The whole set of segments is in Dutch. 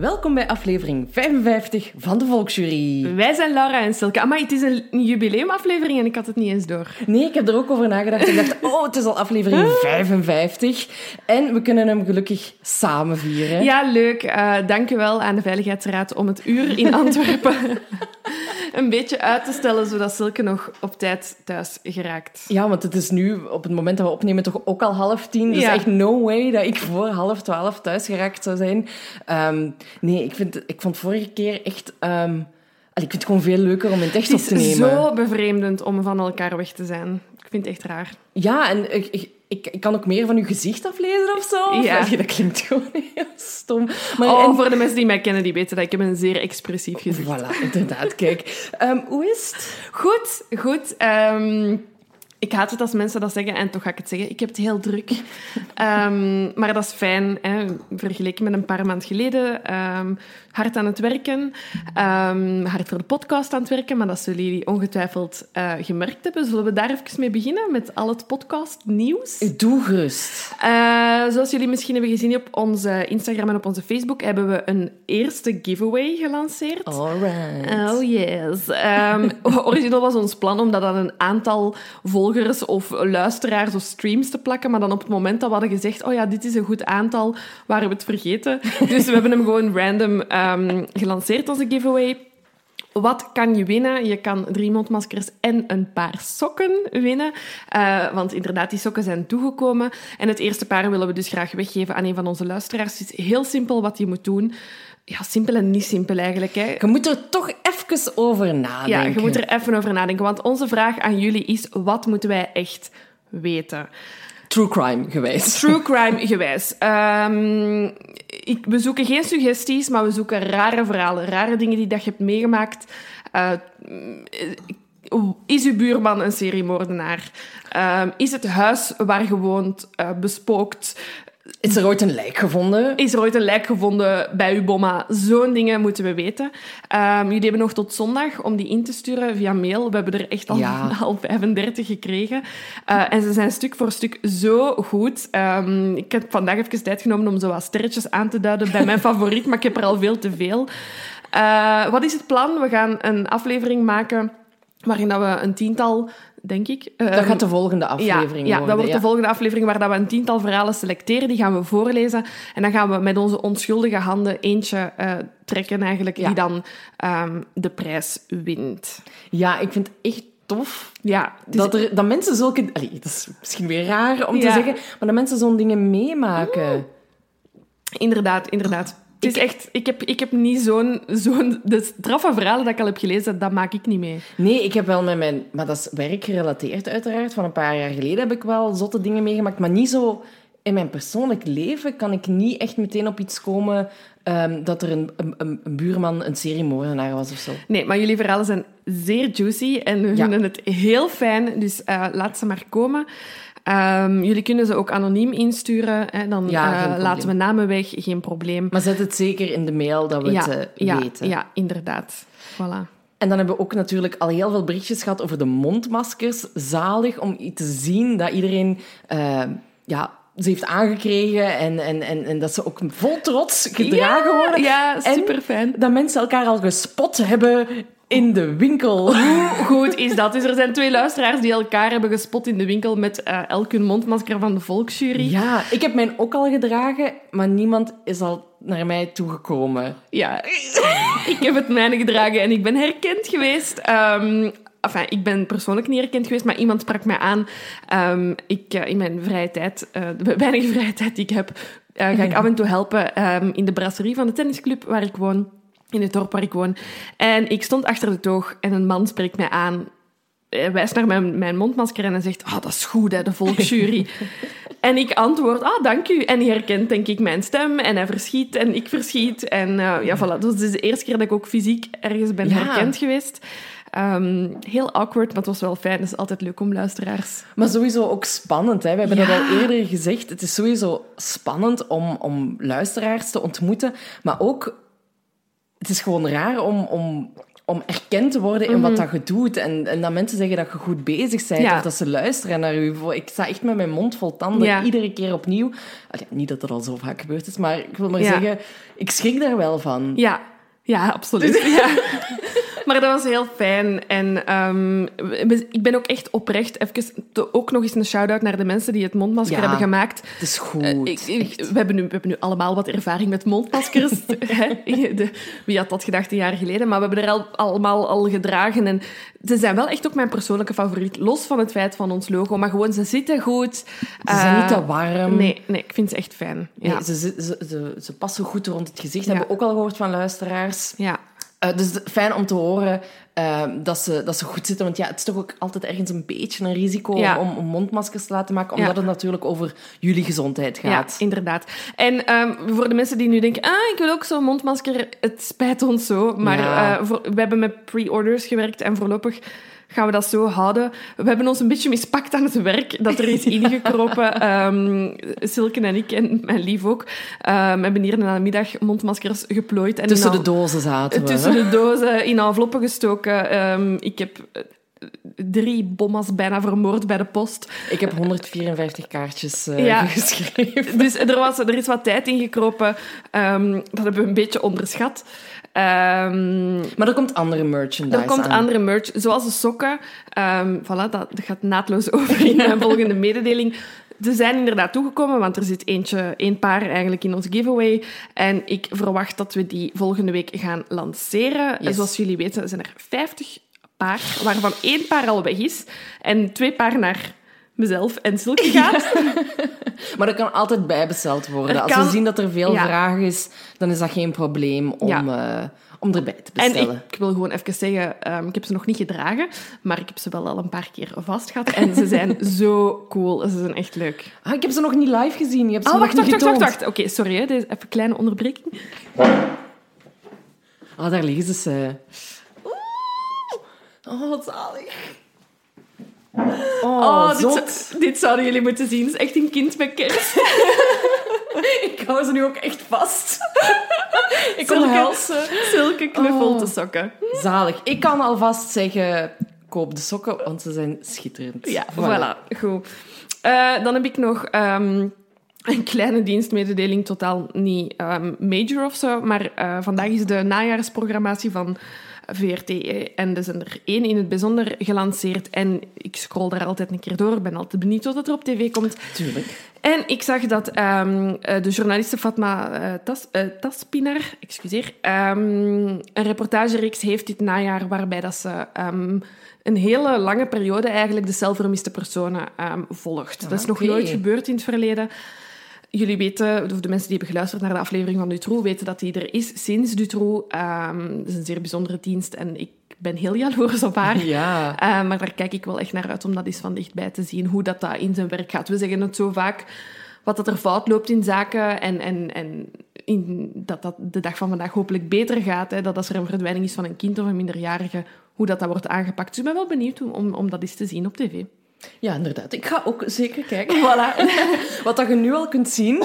Welkom bij aflevering 55 van de Volksjury. Wij zijn Laura en Silke. Maar het is een jubileumaflevering en ik had het niet eens door. Nee, ik heb er ook over nagedacht. Ik dacht, oh, het is al aflevering 55. En we kunnen hem gelukkig samen vieren. Ja, leuk. Uh, dank u wel aan de Veiligheidsraad om het uur in Antwerpen een beetje uit te stellen, zodat Silke nog op tijd thuis geraakt. Ja, want het is nu, op het moment dat we opnemen, toch ook al half tien. Dus ja. echt no way dat ik voor half twaalf thuis geraakt zou zijn. Um, nee, ik, vind, ik vond vorige keer echt... Um, ik vind het gewoon veel leuker om in het echt op te nemen. Het is zo bevreemdend om van elkaar weg te zijn. Ik vind het echt raar. Ja, en ik, ik, ik, ik kan ook meer van uw gezicht aflezen of zo. Ja. Dat klinkt gewoon heel stom. Maar, oh, en... voor de mensen die mij kennen, die weten dat ik heb een zeer expressief gezicht. Voilà, inderdaad. Kijk, um, hoe is het? Goed, goed. Um, ik haat het als mensen dat zeggen en toch ga ik het zeggen. Ik heb het heel druk. um, maar dat is fijn. Hè. Vergeleken met een paar maanden geleden. Um, hard aan het werken. Um, hard voor de podcast aan het werken. Maar dat zullen jullie ongetwijfeld uh, gemerkt hebben. Zullen we daar even mee beginnen? Met al het podcastnieuws? Doe gerust. Uh, zoals jullie misschien hebben gezien op onze Instagram en op onze Facebook... hebben we een eerste giveaway gelanceerd. Alright. Oh yes. origineel was ons plan om dat aan een aantal volgers volgers of luisteraars of streams te plakken. Maar dan op het moment dat we hadden gezegd, oh ja, dit is een goed aantal, waren we het vergeten. Dus we hebben hem gewoon random um, gelanceerd, onze giveaway. Wat kan je winnen? Je kan drie mondmaskers en een paar sokken winnen. Uh, want inderdaad, die sokken zijn toegekomen. En het eerste paar willen we dus graag weggeven aan een van onze luisteraars. Het is heel simpel wat je moet doen. Ja, simpel en niet simpel eigenlijk. Hè. Je moet er toch even over nadenken. Ja, je moet er even over nadenken. Want onze vraag aan jullie is, wat moeten wij echt weten? True crime gewijs. True crime gewijs. Um, ik, we zoeken geen suggesties, maar we zoeken rare verhalen. Rare dingen die dat je hebt meegemaakt. Uh, is uw buurman een seriemoordenaar? Uh, is het huis waar je woont uh, bespookt? Is er ooit een lijk gevonden? Is er ooit een lijk gevonden bij uw bomma? Zo'n dingen moeten we weten. Um, jullie hebben nog tot zondag om die in te sturen via mail. We hebben er echt al, ja. al 35 gekregen. Uh, en ze zijn stuk voor stuk zo goed. Um, ik heb vandaag even tijd genomen om zo wat sterretjes aan te duiden bij mijn favoriet, maar ik heb er al veel te veel. Uh, wat is het plan? We gaan een aflevering maken waarin dat we een tiental denk ik. Dat gaat de volgende aflevering ja, worden. dat wordt de volgende aflevering waar dat we een tiental verhalen selecteren. Die gaan we voorlezen. En dan gaan we met onze onschuldige handen eentje uh, trekken eigenlijk, ja. die dan um, de prijs wint. Ja, ik vind het echt tof ja, dus dat, er, dat mensen zulke... Allee, dat is misschien weer raar om ja. te zeggen, maar dat mensen zo'n dingen meemaken. Mm. Inderdaad, inderdaad. Het is echt, ik heb, ik heb niet zo'n... zo'n de straffe verhalen dat ik al heb gelezen, dat maak ik niet mee. Nee, ik heb wel met mijn... Maar dat is werkgerelateerd uiteraard. Van een paar jaar geleden heb ik wel zotte dingen meegemaakt. Maar niet zo... In mijn persoonlijk leven kan ik niet echt meteen op iets komen... Um, dat er een, een, een buurman een seriemoordenaar was of zo. Nee, maar jullie verhalen zijn zeer juicy. En we ja. vinden het heel fijn. Dus uh, laat ze maar komen. Um, jullie kunnen ze ook anoniem insturen. Hè, dan ja, uh, laten we namen weg, geen probleem. Maar zet het zeker in de mail dat we ja, het uh, ja, weten. Ja, inderdaad. Voilà. En dan hebben we ook natuurlijk al heel veel berichtjes gehad over de mondmaskers. Zalig om te zien dat iedereen uh, ja, ze heeft aangekregen en, en, en, en dat ze ook vol trots gedragen ja, worden. Ja, super fijn. Dat mensen elkaar al gespot hebben in de winkel. Hoe goed is dat? Dus er zijn twee luisteraars die elkaar hebben gespot in de winkel met uh, elk hun mondmasker van de volksjury. Ja, ik heb mijn ook al gedragen, maar niemand is al naar mij toegekomen. Ja, ik heb het mijne gedragen en ik ben herkend geweest. Um, Enfin, ik ben persoonlijk niet herkend geweest, maar iemand sprak mij aan. Um, ik, uh, in mijn vrije tijd, uh, de weinige vrije tijd die ik heb, uh, ga ik af en toe helpen um, in de brasserie van de tennisclub waar ik woon in het dorp waar ik woon. En ik stond achter de toog en een man spreekt mij aan. Hij wijst naar mijn, mijn mondmasker en zegt... Ah, oh, dat is goed, hè, de volksjury. en ik antwoord, ah, dank u. En hij herkent, denk ik, mijn stem. En hij verschiet en ik verschiet. En uh, ja, voilà. Dus het is de eerste keer dat ik ook fysiek ergens ben ja. herkend geweest. Um, heel awkward, maar het was wel fijn. Het is altijd leuk om luisteraars. Maar sowieso ook spannend. Hè? We hebben ja. dat al eerder gezegd. Het is sowieso spannend om, om luisteraars te ontmoeten. Maar ook het is gewoon raar om, om, om erkend te worden in wat dat je doet. En, en dat mensen zeggen dat je goed bezig bent. Ja. Of dat ze luisteren naar je. Ik sta echt met mijn mond vol tanden. Ja. Iedere keer opnieuw. Allee, niet dat dat al zo vaak gebeurd is. Maar ik wil maar Ja. zeggen, ik schrik daar wel van. Ja, ja absoluut. ja. Maar dat was heel fijn. En ehm, ik ben ook echt oprecht even... te- Ook nog eens een shout-out naar de mensen die het mondmasker Ja. hebben gemaakt. Het is goed. Eh, ik- ik- echt. we, hebben nu, we hebben nu allemaal wat ervaring met mondmaskers. Hè? De- wie had dat gedacht een jaar geleden? Maar we hebben er al, allemaal al gedragen. En ze zijn wel echt ook mijn persoonlijke favoriet. Los van het feit van ons logo. Maar gewoon, ze zitten goed. Ze zijn niet Eh, te warm. Nee, nee, ik vind ze echt fijn. Ja. ze, ze, ze, ze, ze passen goed rond het gezicht. Ja. Hebben we ook al gehoord van luisteraars. ja. Eh, dus fijn om te horen eh, dat, ze, dat ze goed zitten. Want ja, het is toch ook altijd ergens een beetje een risico Ja. om, om mondmaskers te laten maken. Omdat Ja. het natuurlijk over jullie gezondheid gaat. Ja, inderdaad. En ehm, voor de mensen die nu denken, ah, ik wil ook zo'n mondmasker, het spijt ons zo. Maar Ja. eh, voor, we hebben met pre-orders gewerkt en voorlopig gaan we dat zo houden. We hebben ons een beetje mispakt aan het werk, dat er is ingekropen. Ehm Silke en ik en mijn lief ook. ehm, hebben hier na de middag mondmaskers geplooid. En Tussen in de dozen zaten we. Tussen de dozen in enveloppen gestoken. Ehm, ik heb eh, drie bommas bijna vermoord bij de post. Ik heb 154 kaartjes Ja. geschreven. Dus er, was, er is wat tijd ingekropen. Ehm, dat hebben we een beetje onderschat. Ehm, Maar er komt andere merchandise er komt aan. andere merch, zoals de sokken. Ehm voilà, dat, dat gaat naadloos over in mijn volgende mededeling. Ze zijn inderdaad toegekomen, want er zit eentje, één paar eigenlijk in ons giveaway. En ik verwacht dat we die volgende week gaan lanceren. Yes. Zoals jullie weten zijn er 50 paar, waarvan één paar al weg is. En twee paar naar mezelf en Silke gaat. Maar dat kan altijd bijbesteld worden. Er Als kan- we zien dat er veel Ja. vraag is, dan is dat geen probleem om, Ja. eh, om erbij te En bestellen. ik wil gewoon even zeggen, ehm, ik heb ze nog niet gedragen, maar ik heb ze wel al een paar keer vast gehad. En ze zijn zo cool. Ze zijn echt leuk. Ah, ik heb ze nog niet live gezien. Je hebt ze Oh, wacht, wacht, wacht, wacht. Oké, sorry, hè. Deze, even een kleine onderbreking. Ah, daar liggen ze. Oh, wat zalig. Oh, Oh, dit, dit zouden jullie moeten zien. Het is echt een kind met kerst. Ik hou ze nu ook echt vast. ik Zulke-. Zulke knuffelde Oh. sokken. Zalig. Ik kan alvast zeggen, koop de sokken, want ze zijn schitterend. Ja, voilà. Goed. Eh, dan heb ik nog ehm, een kleine dienstmededeling, totaal niet ehm, major of zo. Maar eh, vandaag is de najaarsprogrammatie van VRT en er zijn er één in het bijzonder gelanceerd. En ik scroll daar altijd een keer door. Ik ben altijd benieuwd wat er op tv komt. Tuurlijk. En ik zag dat ehm, eh, de journaliste Fatma eh, Tas, eh, Taspinar excuseer, ehm, een reportagereeks heeft dit najaar waarbij dat ze ehm, een hele lange periode eigenlijk de zelfvermiste personen volgt. dat is nog nooit gebeurd in het verleden. Jullie weten, of de mensen die hebben geluisterd naar de aflevering van Dutroux, weten dat die er is sinds Dutroux. Ehm dat is een zeer bijzondere dienst en ik ben heel jaloers op haar. Ja. Eh, maar daar kijk ik wel echt naar uit om dat eens van dichtbij te zien, hoe dat, dat in zijn werk gaat. We zeggen het zo vaak, wat dat er fout loopt in zaken en, en, en in, dat dat de dag van vandaag hopelijk beter gaat. Hè, dat als er een verdwijning is van een kind of een minderjarige, hoe dat, dat wordt aangepakt. Dus ik ben wel benieuwd om, om dat eens te zien op tv. Ja, inderdaad. Ik ga ook zeker kijken. Voilà. Wat dat je nu al kunt zien.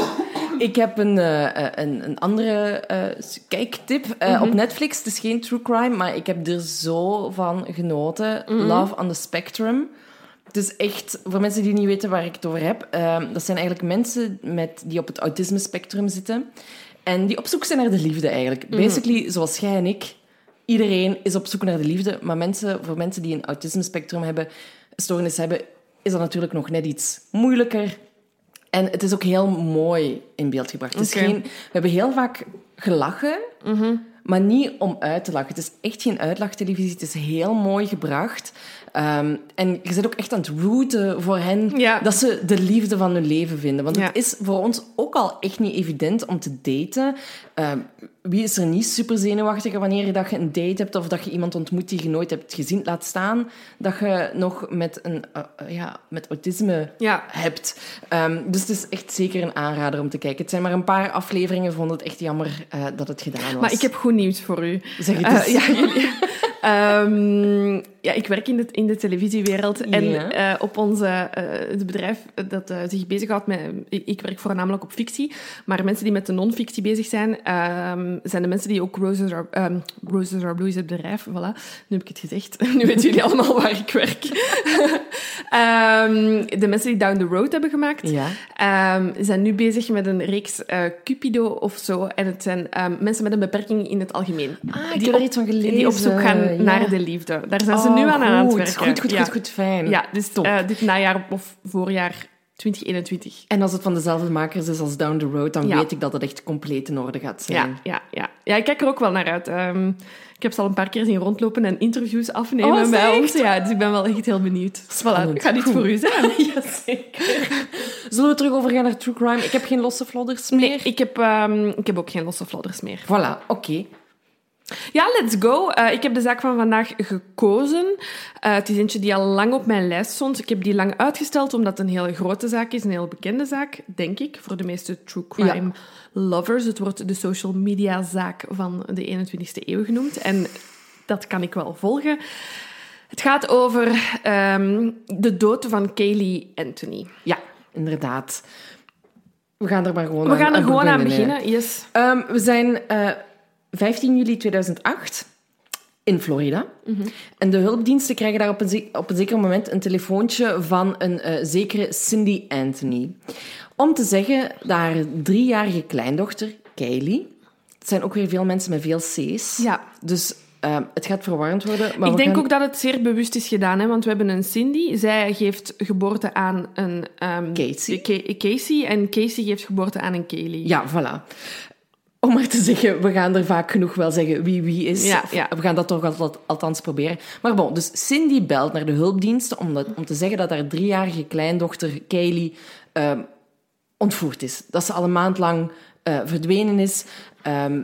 Ik heb een, eh, eh, een, een andere eh, kijktip op Netflix. Het is geen true crime, maar ik heb er zo van genoten. Love on the Spectrum. Het is echt, voor mensen die niet weten waar ik het over heb, eh, dat zijn eigenlijk mensen met, die op het autisme-spectrum zitten. En die op zoek zijn naar de liefde eigenlijk. Basically, zoals jij en ik. Iedereen is op zoek naar de liefde. Maar mensen, voor mensen die een autisme-spectrum hebben, stoornis hebben, is dat natuurlijk nog net iets moeilijker. En het is ook heel mooi in beeld gebracht. Het is Oké. geen, we hebben heel vaak gelachen, maar niet om uit te lachen. Het is echt geen uitlachtelevisie. Het is heel mooi gebracht. Ehm, en je zit ook echt aan het rooten voor hen Ja. dat ze de liefde van hun leven vinden. Want Ja. het is voor ons ook al echt niet evident om te daten. Ehm, wie is er niet super zenuwachtig wanneer je, dat je een date hebt of dat je iemand ontmoet die je nooit hebt gezien? Laat staan dat je nog met, een, eh, eh, ja, met autisme Ja. hebt. Ehm, dus het is echt zeker een aanrader om te kijken. Het zijn maar een paar afleveringen. Ik vond het echt jammer eh, dat het gedaan was. Maar ik heb goed nieuws voor u. Zeg het eens. ja, jullie. ja, ik werk in de, in de televisiewereld. En Ja. eh, op onze, eh, het bedrijf dat eh, zich bezighoudt met... Ik, werk voornamelijk op fictie. Maar mensen die met de non-fictie bezig zijn, ehm, zijn de mensen die ook Roses Are, ehm, Roses Are Blue is het bedrijf. Voilà, nu heb ik het gezegd. Nu weten jullie allemaal waar ik werk. Ehm, de mensen die Down the Road hebben gemaakt, Ja. Zijn nu bezig met een reeks Cupido of zo. En het zijn mensen met een beperking in het algemeen. Ah, ik die heb op, er iets van gelezen. Die op zoek gaan ja. naar de liefde. Daar zijn ze Oh, nu aan, aan het goed, werken. Goed, goed, ja. goed, goed, fijn. Ja, dus Top. eh, dit najaar of voorjaar 2021. En als het van dezelfde makers is als Down the Road, dan Ja. weet ik dat het echt compleet in orde gaat zijn. Ja, ja, ja. ja, ik kijk er ook wel naar uit. Ehm, ik heb ze al een paar keer zien rondlopen en interviews afnemen Oh, bij ons. Ja, dus ik ben wel echt heel benieuwd. Voilà, Spannend. gaat iets Goed. voor u zijn. Jazeker. Zullen we terug overgaan naar true crime? Ik heb geen losse vlodders meer. Nee, ik heb, ehm, ik heb ook geen losse vlodders meer. Voilà, oké. Ja, let's go. Eh, ik heb de zaak van vandaag gekozen. Eh, het is eentje die al lang op mijn lijst stond. Ik heb die lang uitgesteld omdat het een hele grote zaak is, een heel bekende zaak, denk ik, voor de meeste true crime lovers. Het wordt de social media zaak van de 21ste eeuw genoemd. En dat kan ik wel volgen. Het gaat over ehm, de dood van Kaylee Anthony. Ja, inderdaad. We gaan er maar gewoon We aan gaan er gewoon aan beginnen. Yes. Ehm, we zijn eh, 15 juli 2008 in Florida. En de hulpdiensten krijgen daar op een, op een zeker moment een telefoontje van een eh, zekere Cindy Anthony. Om te zeggen dat haar driejarige kleindochter, Kaylee... Het zijn ook weer veel mensen met veel C's. Ja. Dus ehm, het gaat verwarrend worden. Maar ik denk gaan- ook dat het zeer bewust is gedaan, hè, want we hebben een Cindy. Zij geeft geboorte aan een... ehm, Casey. Ca- Casey. En Casey geeft geboorte aan een Kaylee. Ja, voilà. Om maar te zeggen, we gaan er vaak genoeg wel zeggen wie wie is. Ja. We gaan dat toch altijd, althans proberen. Maar bon, dus Cindy belt naar de hulpdiensten om, dat, om te zeggen dat haar driejarige kleindochter Kaylee ehm, ontvoerd is. Dat ze al een maand lang eh, verdwenen is. Ehm,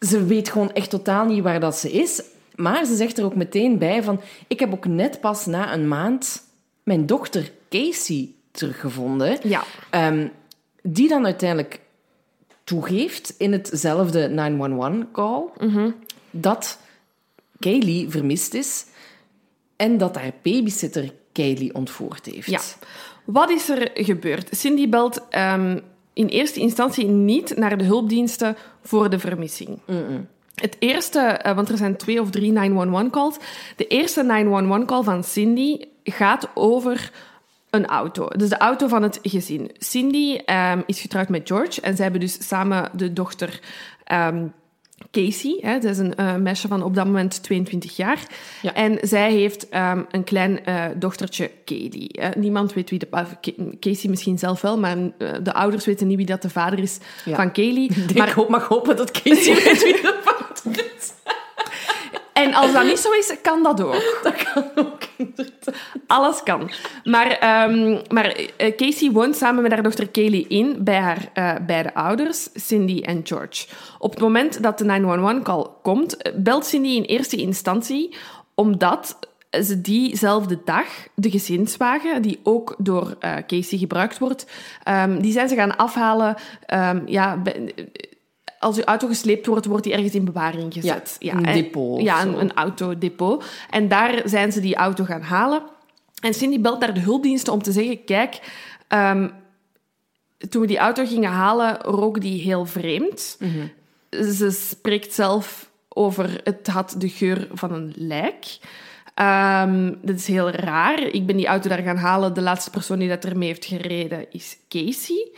ze weet gewoon echt totaal niet waar dat ze is. Maar ze zegt er ook meteen bij van... Ik heb ook net pas na een maand mijn dochter Casey teruggevonden. Ja. Ehm, die dan uiteindelijk toegeeft in hetzelfde 911-call dat Kaylee vermist is en dat haar babysitter Kaylee ontvoerd heeft. Ja. Wat is er gebeurd? Cindy belt ehm, in eerste instantie niet naar de hulpdiensten voor de vermissing. Het eerste, eh, want er zijn twee of drie 911-calls. De eerste 911-call van Cindy gaat over een auto. Dus de auto van het gezin. Cindy ehm, is getrouwd met George en zij hebben dus samen de dochter ehm, Casey. Hè, dat is een eh, meisje van op dat moment 22 jaar. Ja. En zij heeft ehm, een klein eh, dochtertje, Katie. hè. niemand weet wie de... Ca- Casey misschien zelf wel, maar eh, de ouders weten niet wie dat de vader is Ja. van Kaylee. Ik Maar hoop, mag hopen dat Casey weet wie de vader is. En als dat niet zo is, kan dat ook. Dat kan ook inderdaad. Alles kan. Maar, ehm, maar eh, Casey woont samen met haar dochter Kaylee in bij haar eh, beide ouders, Cindy en George. Op het moment dat de 911-call komt, eh, belt Cindy in eerste instantie omdat ze diezelfde dag de gezinswagen, die ook door eh, Casey gebruikt wordt, ehm, die zijn ze gaan afhalen. ehm, ja, bij- als uw auto gesleept wordt, wordt die ergens in bewaring gezet. Ja, een en- depot Ja, een, een autodepot. En daar zijn ze die auto gaan halen. En Cindy belt naar de hulpdiensten om te zeggen... Kijk, ehm, toen we die auto gingen halen, rook die heel vreemd. Ze spreekt zelf over... Het had de geur van een lijk. Ehm, dat is heel raar. Ik ben die auto daar gaan halen. De laatste persoon die dat ermee heeft gereden is Casey.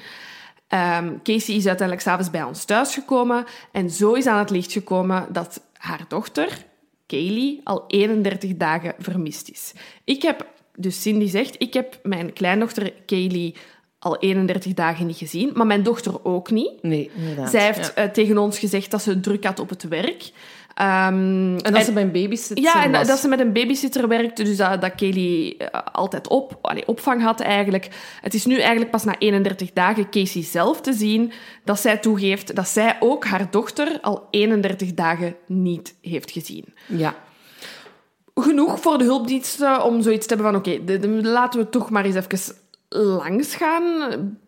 Ehm, Casey is uiteindelijk s'avonds bij ons thuisgekomen. En zo is aan het licht gekomen dat haar dochter, Kaylee, al 31 dagen vermist is. Ik heb, dus Cindy zegt, ik heb mijn kleindochter Kaylee al 31 dagen niet gezien, maar mijn dochter ook niet. Nee, inderdaad. Zij heeft Ja. eh, tegen ons gezegd dat ze druk had op het werk. Ehm, En dat ze bij een babysitter ja, en was. dat ze met een babysitter werkte, dus dat, dat Kaylee eh, altijd op, allee, opvang had eigenlijk. Het is nu eigenlijk pas na 31 dagen Casey zelf te zien dat zij toegeeft dat zij ook haar dochter al 31 dagen niet heeft gezien. Ja. Genoeg voor de hulpdiensten om zoiets te hebben van oké, laten we toch maar eens even langs gaan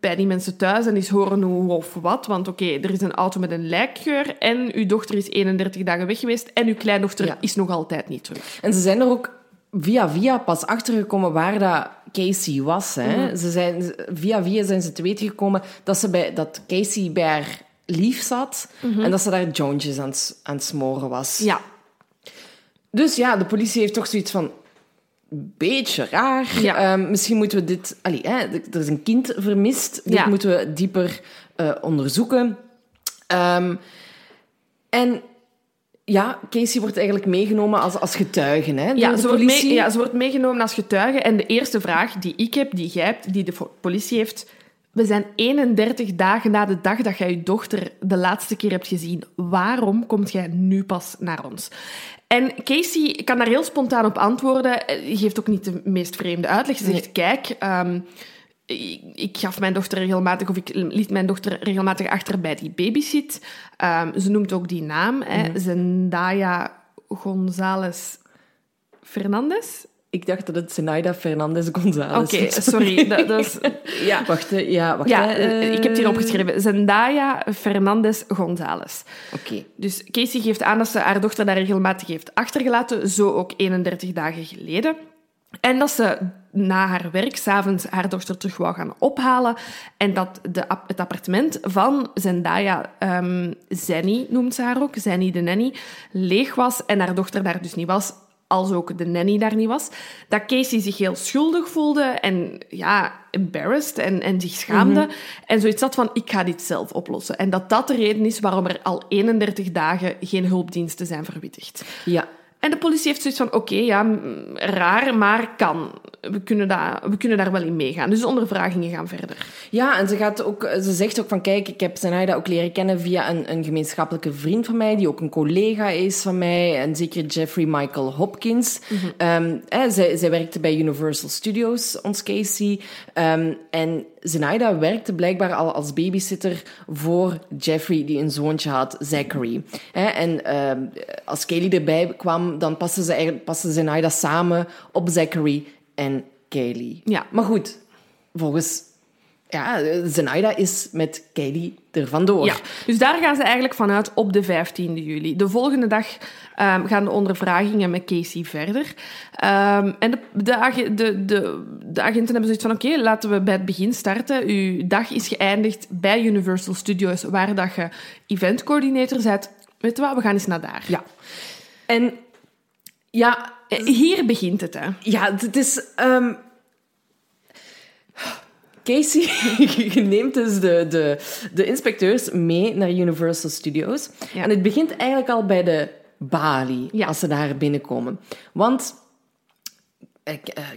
bij die mensen thuis en eens horen hoe of wat. Want oké, er is een auto met een lijkgeur en uw dochter is 31 dagen weg geweest en uw kleindochter Ja. is nog altijd niet terug. En ze zijn er ook via via pas achtergekomen waar dat Casey was. Hè. Ze zijn, via via zijn ze te weten gekomen dat, ze bij, dat Casey bij haar lief zat en dat ze daar jointjes aan, het- aan het smoren was. Ja, Dus ja, de politie heeft toch zoiets van... Beetje raar. Ja. Ehm, misschien moeten we dit... Allee, hè, er is een kind vermist. Dit Ja. moeten we dieper eh, onderzoeken. Ehm, en ja, Casey wordt eigenlijk meegenomen als, als getuige hè, Ja de ze, wordt politie. mee- ja, ze wordt meegenomen als getuige. En de eerste vraag die ik heb, die jij hebt, die de politie heeft... We zijn 31 dagen na de dag dat jij je dochter de laatste keer hebt gezien. Waarom komt jij nu pas naar ons? En Casey kan daar heel spontaan op antwoorden. Eh, geeft ook niet de meest vreemde uitleg. Ze zegt, kijk... ehm, ik, ik gaf mijn dochter regelmatig, of ik liet mijn dochter regelmatig achter bij die babysit. Ehm, ze noemt ook die naam, hè, Zendaya González Fernandez. Ik dacht dat het Zenaida Fernandez González Oké, sorry. Dat, dat is, ja. Wacht, ja, wacht. Ja, hè, eh, ik heb het hier eh, opgeschreven. Zendaya Fernandez González. Oké. Dus Casey geeft aan dat ze haar dochter daar regelmatig heeft achtergelaten, zo ook 31 dagen geleden. En dat ze na haar werk s'avonds haar dochter terug wou gaan ophalen. En dat de, het appartement van Zendaya, ehm Zenny noemt ze haar ook, Zenny de nanny, leeg was en haar dochter daar dus niet was, als ook de nanny daar niet was. Dat Casey zich heel schuldig voelde en ja, embarrassed en, en zich schaamde. En zoiets had van, ik ga dit zelf oplossen. En dat dat de reden is waarom er al 31 dagen geen hulpdiensten zijn verwittigd. Ja. En de politie heeft zoiets van, oké, ja, raar, maar kan. We kunnen, daar, we kunnen daar wel in meegaan. Dus de ondervragingen gaan verder. Ja, en ze, gaat ook, ze zegt ook van, kijk, ik heb Zenaida ook leren kennen via een, een gemeenschappelijke vriend van mij, die ook een collega is van mij, en zeker Jeffrey Michael Hopkins. Ehm, hè, zij, zij werkte bij Universal Studios, ons Casey. Ehm, en Zenaida werkte blijkbaar al als babysitter voor Jeffrey, die een zoontje had, Zachary. En ehm, als Kaylee erbij kwam, dan pasten ze, eigenlijk- pasten Zenaida samen op Zachary en Kaylee. Ja. Maar goed, volgens ja, Zenaida is met Kylie er vandoor. Ja, dus daar gaan ze eigenlijk vanuit op de 15e juli. De volgende dag ehm, gaan de ondervragingen met Casey verder. Ehm, en de, de, de, de agenten hebben zoiets van, oké, laten we bij het begin starten. Uw dag is geëindigd bij Universal Studios, waar dat je eventcoördinator bent. Weet je wat, we gaan eens naar daar. Ja. En ja, Eh, Hier begint het, hè. ja het is... ehm, Casey je neemt dus de, de, de inspecteurs mee naar Universal Studios. Ja. En het begint eigenlijk al bij de balie, Ja. als ze daar binnenkomen. Want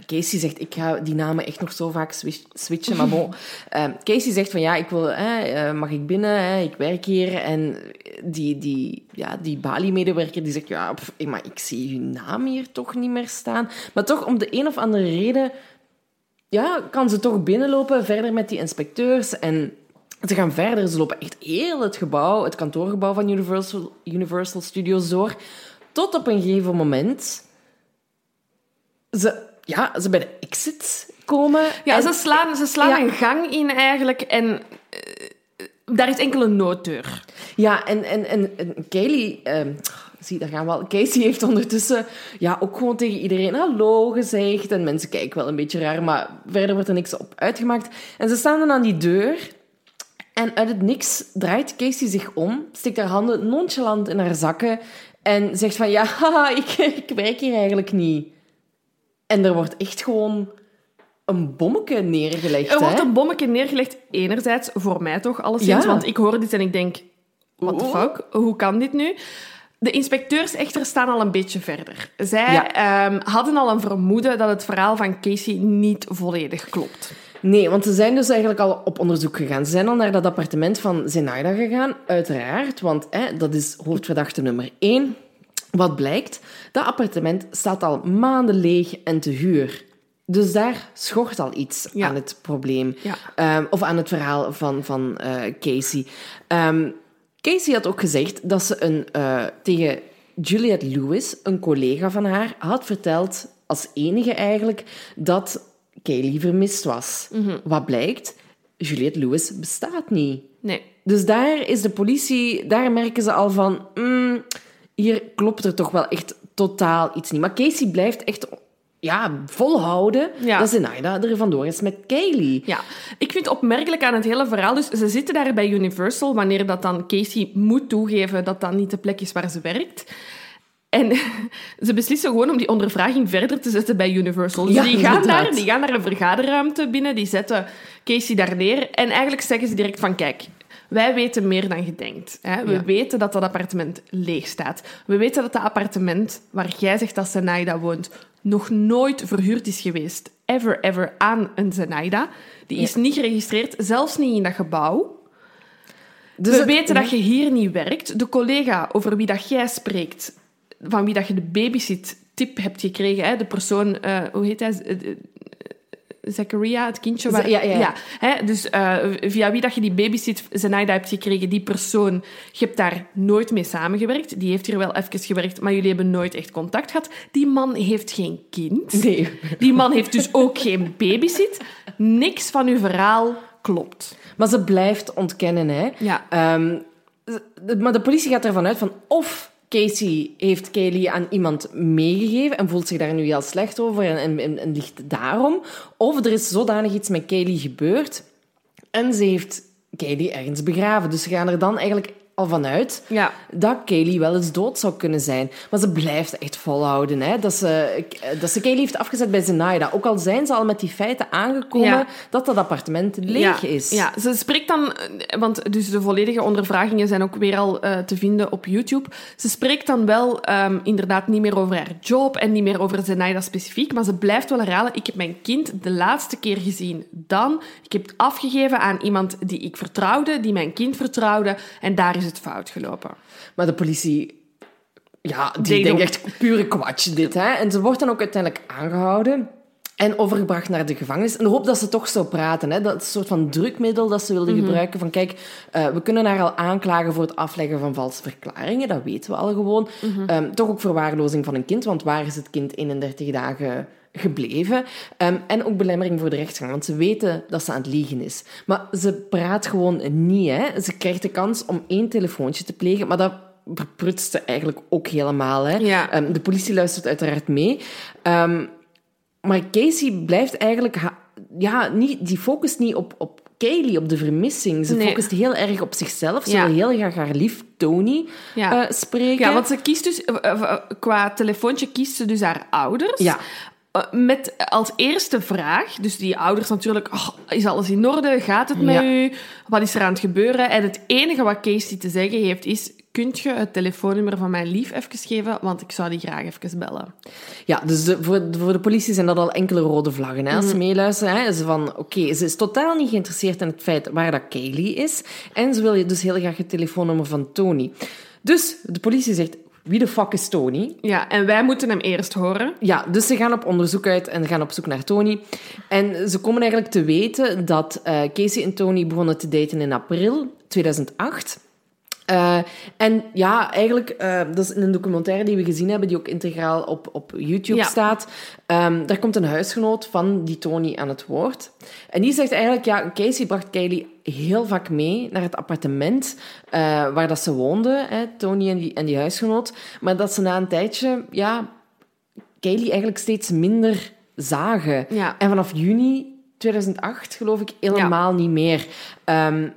Casey zegt, ik ga die namen echt nog zo vaak swi- switchen, maar bon. Eh, Casey zegt van, ja, ik wil, eh, eh, mag ik binnen? eh, ik werk hier. En die, die, ja, die Bali-medewerker die zegt, ja, pff, eh, maar ik zie uw naam hier toch niet meer staan. Maar toch, om de een of andere reden, ja, kan ze toch binnenlopen, verder met die inspecteurs. En ze gaan verder, ze lopen echt heel het gebouw, het kantoorgebouw van Universal, Universal Studios door. Tot op een gegeven moment ze, ja, ze bij de exit komen. Ja, en- ze slaan, ze slaan Ja. een gang in eigenlijk en eh, daar is enkel een nooddeur. Ja, en, en, en, en Kaylee... ehm, zie, daar gaan we al. Casey heeft ondertussen ja, ook gewoon tegen iedereen hallo gezegd. En mensen kijken wel een beetje raar, maar verder wordt er niks op uitgemaakt. En ze staan dan aan die deur. En uit het niks draait Casey zich om, steekt haar handen nonchalant in haar zakken en zegt van, ja, haha, ik, ik werk hier eigenlijk niet. En er wordt echt gewoon een bommetje neergelegd. Er wordt hè? een bommetje neergelegd, enerzijds, voor mij toch, alleszins. Ja. Want ik hoor dit en ik denk, what the fuck, hoe kan dit nu? De inspecteurs echter staan al een beetje verder. Zij Ja. ehm, hadden al een vermoeden dat het verhaal van Casey niet volledig klopt. Nee, want ze zijn dus eigenlijk al op onderzoek gegaan. Ze zijn al naar dat appartement van Zenaida gegaan, uiteraard. Want hè, dat is hoofdverdachte nummer één. Wat blijkt? Dat appartement staat al maanden leeg en te huur. Dus daar schort al iets Ja. aan het probleem. Ja. Ehm, of aan het verhaal van, van eh, Casey. Ehm, Casey had ook gezegd dat ze een, eh, tegen Juliette Lewis, een collega van haar, had verteld, als enige eigenlijk, dat Kaylee vermist was. Mhm. Wat blijkt? Juliette Lewis bestaat niet. Nee. Dus daar is de politie, daar merken ze al van, mm, hier klopt er toch wel echt totaal iets niet. Maar Casey blijft echt ja, volhouden Ja. dat Zenaida er vandoor is met Kaylee. Ja, ik vind opmerkelijk aan het hele verhaal. Dus ze zitten daar bij Universal, wanneer dat dan Casey moet toegeven dat dat niet de plek is waar ze werkt. En ze beslissen gewoon om die ondervraging verder te zetten bij Universal. Dus Ja, die, gaan inderdaad. daar, die gaan naar een vergaderruimte binnen, die zetten Casey daar neer. En eigenlijk zeggen ze direct van, kijk, wij weten meer dan je denkt. Hè? We Ja. weten dat dat appartement leeg staat. We weten dat dat appartement waar jij zegt dat Zenaida woont, nog nooit verhuurd is geweest. Ever, ever aan een Zenaida. Die is niet geregistreerd, zelfs niet in dat gebouw. Dus We het- weten dat je hier niet werkt. De collega over wie dat jij spreekt, van wie dat je de babysit-tip hebt gekregen, hè, de persoon, eh, hoe heet hij? Zachariah, het kindje. Waar, ja, ja, ja. hè, dus eh, via wie dat je die babysit Zenaida hebt gekregen, die persoon, je hebt daar nooit mee samengewerkt. Die heeft hier wel even gewerkt, maar jullie hebben nooit echt contact gehad. Die man heeft geen kind. Nee. Die man heeft dus ook geen babysit. Niks van uw verhaal klopt. Maar ze blijft ontkennen, hè. Ja. Ehm, maar de politie gaat ervan uit van of Casey heeft Kaylee aan iemand meegegeven en voelt zich daar nu heel slecht over en, en, en, ligt daarom. Of er is zodanig iets met Kaylee gebeurd en ze heeft Kaylee ergens begraven. Dus ze gaan er dan eigenlijk al vanuit Ja. dat Kaylee wel eens dood zou kunnen zijn. Maar ze blijft echt volhouden. Hè? Dat, ze, dat ze Kaylee heeft afgezet bij Zenaida. Ook al zijn ze al met die feiten aangekomen Ja. dat dat appartement leeg ja, is. Ja, ze spreekt dan, want dus de volledige ondervragingen zijn ook weer al eh, te vinden op YouTube. Ze spreekt dan wel ehm, inderdaad niet meer over haar job en niet meer over Zenaida specifiek, maar ze blijft wel herhalen, ik heb mijn kind de laatste keer gezien dan. Ik heb het afgegeven aan iemand die ik vertrouwde, die mijn kind vertrouwde, en daar is het fout gelopen. Maar de politie, ja, die Deed denkt echt pure kwatsch dit. Hè? En ze wordt dan ook uiteindelijk aangehouden en overgebracht naar de gevangenis. In de hoop dat ze toch zou praten. Hè? Dat is een soort van drukmiddel dat ze wilde gebruiken. Van kijk, eh, we kunnen haar al aanklagen voor het afleggen van valse verklaringen. Dat weten we al gewoon. Ehm, toch ook verwaarlozing van een kind, want waar is het kind 31 dagen gebleven. Ehm, en ook belemmering voor de rechtsgang, want ze weten dat ze aan het liegen is. Maar ze praat gewoon niet. Hè? Ze krijgt de kans om één telefoontje te plegen, maar dat verprutst ze eigenlijk ook helemaal. Hè? Ja. Ehm, de politie luistert uiteraard mee. Ehm, maar Casey blijft eigenlijk... Ja, niet, die focust niet op, op Kaylee, op de vermissing. Ze Nee. focust heel erg op zichzelf. Ze Ja. wil heel graag haar lief Tony Ja. eh, spreken. Ja, want ze kiest dus, eh, eh, qua telefoontje kiest ze dus haar ouders. Ja. Eh, Met als eerste vraag, dus die ouders natuurlijk, "Oh, is alles in orde? Gaat het met Ja. u? Wat is er aan het gebeuren? En het enige wat Casey te zeggen heeft is, kunt je het telefoonnummer van mijn lief even geven? Want ik zou die graag even bellen. Ja, dus de, voor, voor de politie zijn dat al enkele rode vlaggen. Hè? Als Mhm. ze meeluisteren, hè, is ze van... Oké, ze is totaal niet geïnteresseerd in het feit waar dat Kaylee is. En ze wil je dus heel graag het telefoonnummer van Tony. Dus de politie zegt... Wie de fuck is Tony? Ja, en wij moeten hem eerst horen. Ja, dus ze gaan op onderzoek uit en gaan op zoek naar Tony. En ze komen eigenlijk te weten dat eh, Casey en Tony begonnen te daten in april 2008. Eh, en ja, eigenlijk, eh, dat is in een documentaire die we gezien hebben, die ook integraal op, op YouTube Ja. staat. Ehm, daar komt een huisgenoot van die Tony aan het woord. En die zegt eigenlijk, ja, Casey bracht Kylie heel vaak mee naar het appartement eh, waar dat ze woonde, hè, Tony en die, en die huisgenoot. Maar dat ze na een tijdje, ja, Kylie eigenlijk steeds minder zagen. Ja. En vanaf juni 2008 geloof ik helemaal niet meer. Ehm,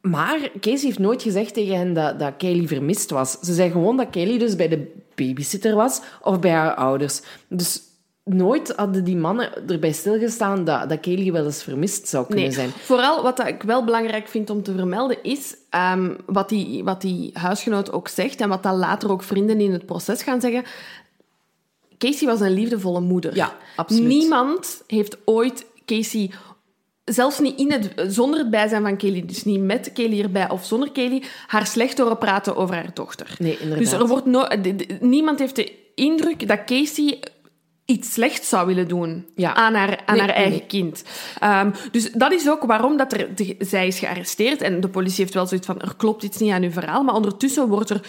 maar Casey heeft nooit gezegd tegen hen dat, dat Kylie vermist was. Ze zei gewoon dat Kylie dus bij de babysitter was of bij haar ouders. Dus nooit hadden die mannen erbij stilgestaan dat, dat Kylie wel eens vermist zou kunnen Nee, zijn. vooral wat ik wel belangrijk vind om te vermelden is ehm, wat, die, wat die huisgenoot ook zegt en wat dat later ook vrienden in het proces gaan zeggen. Casey was een liefdevolle moeder. Ja, absoluut. Niemand heeft ooit Casey, zelfs niet in het, zonder het bijzijn van Kelly, dus niet met Kelly erbij of zonder Kelly, haar slecht horen praten over haar dochter. Nee, inderdaad. Dus er wordt no niemand heeft de indruk dat Casey iets slechts zou willen doen Ja. aan haar, aan Nee, haar eigen nee. kind. Ehm, dus dat is ook waarom dat er, de- zij is gearresteerd. En de politie heeft wel zoiets van, er klopt iets niet aan uw verhaal. Maar ondertussen wordt er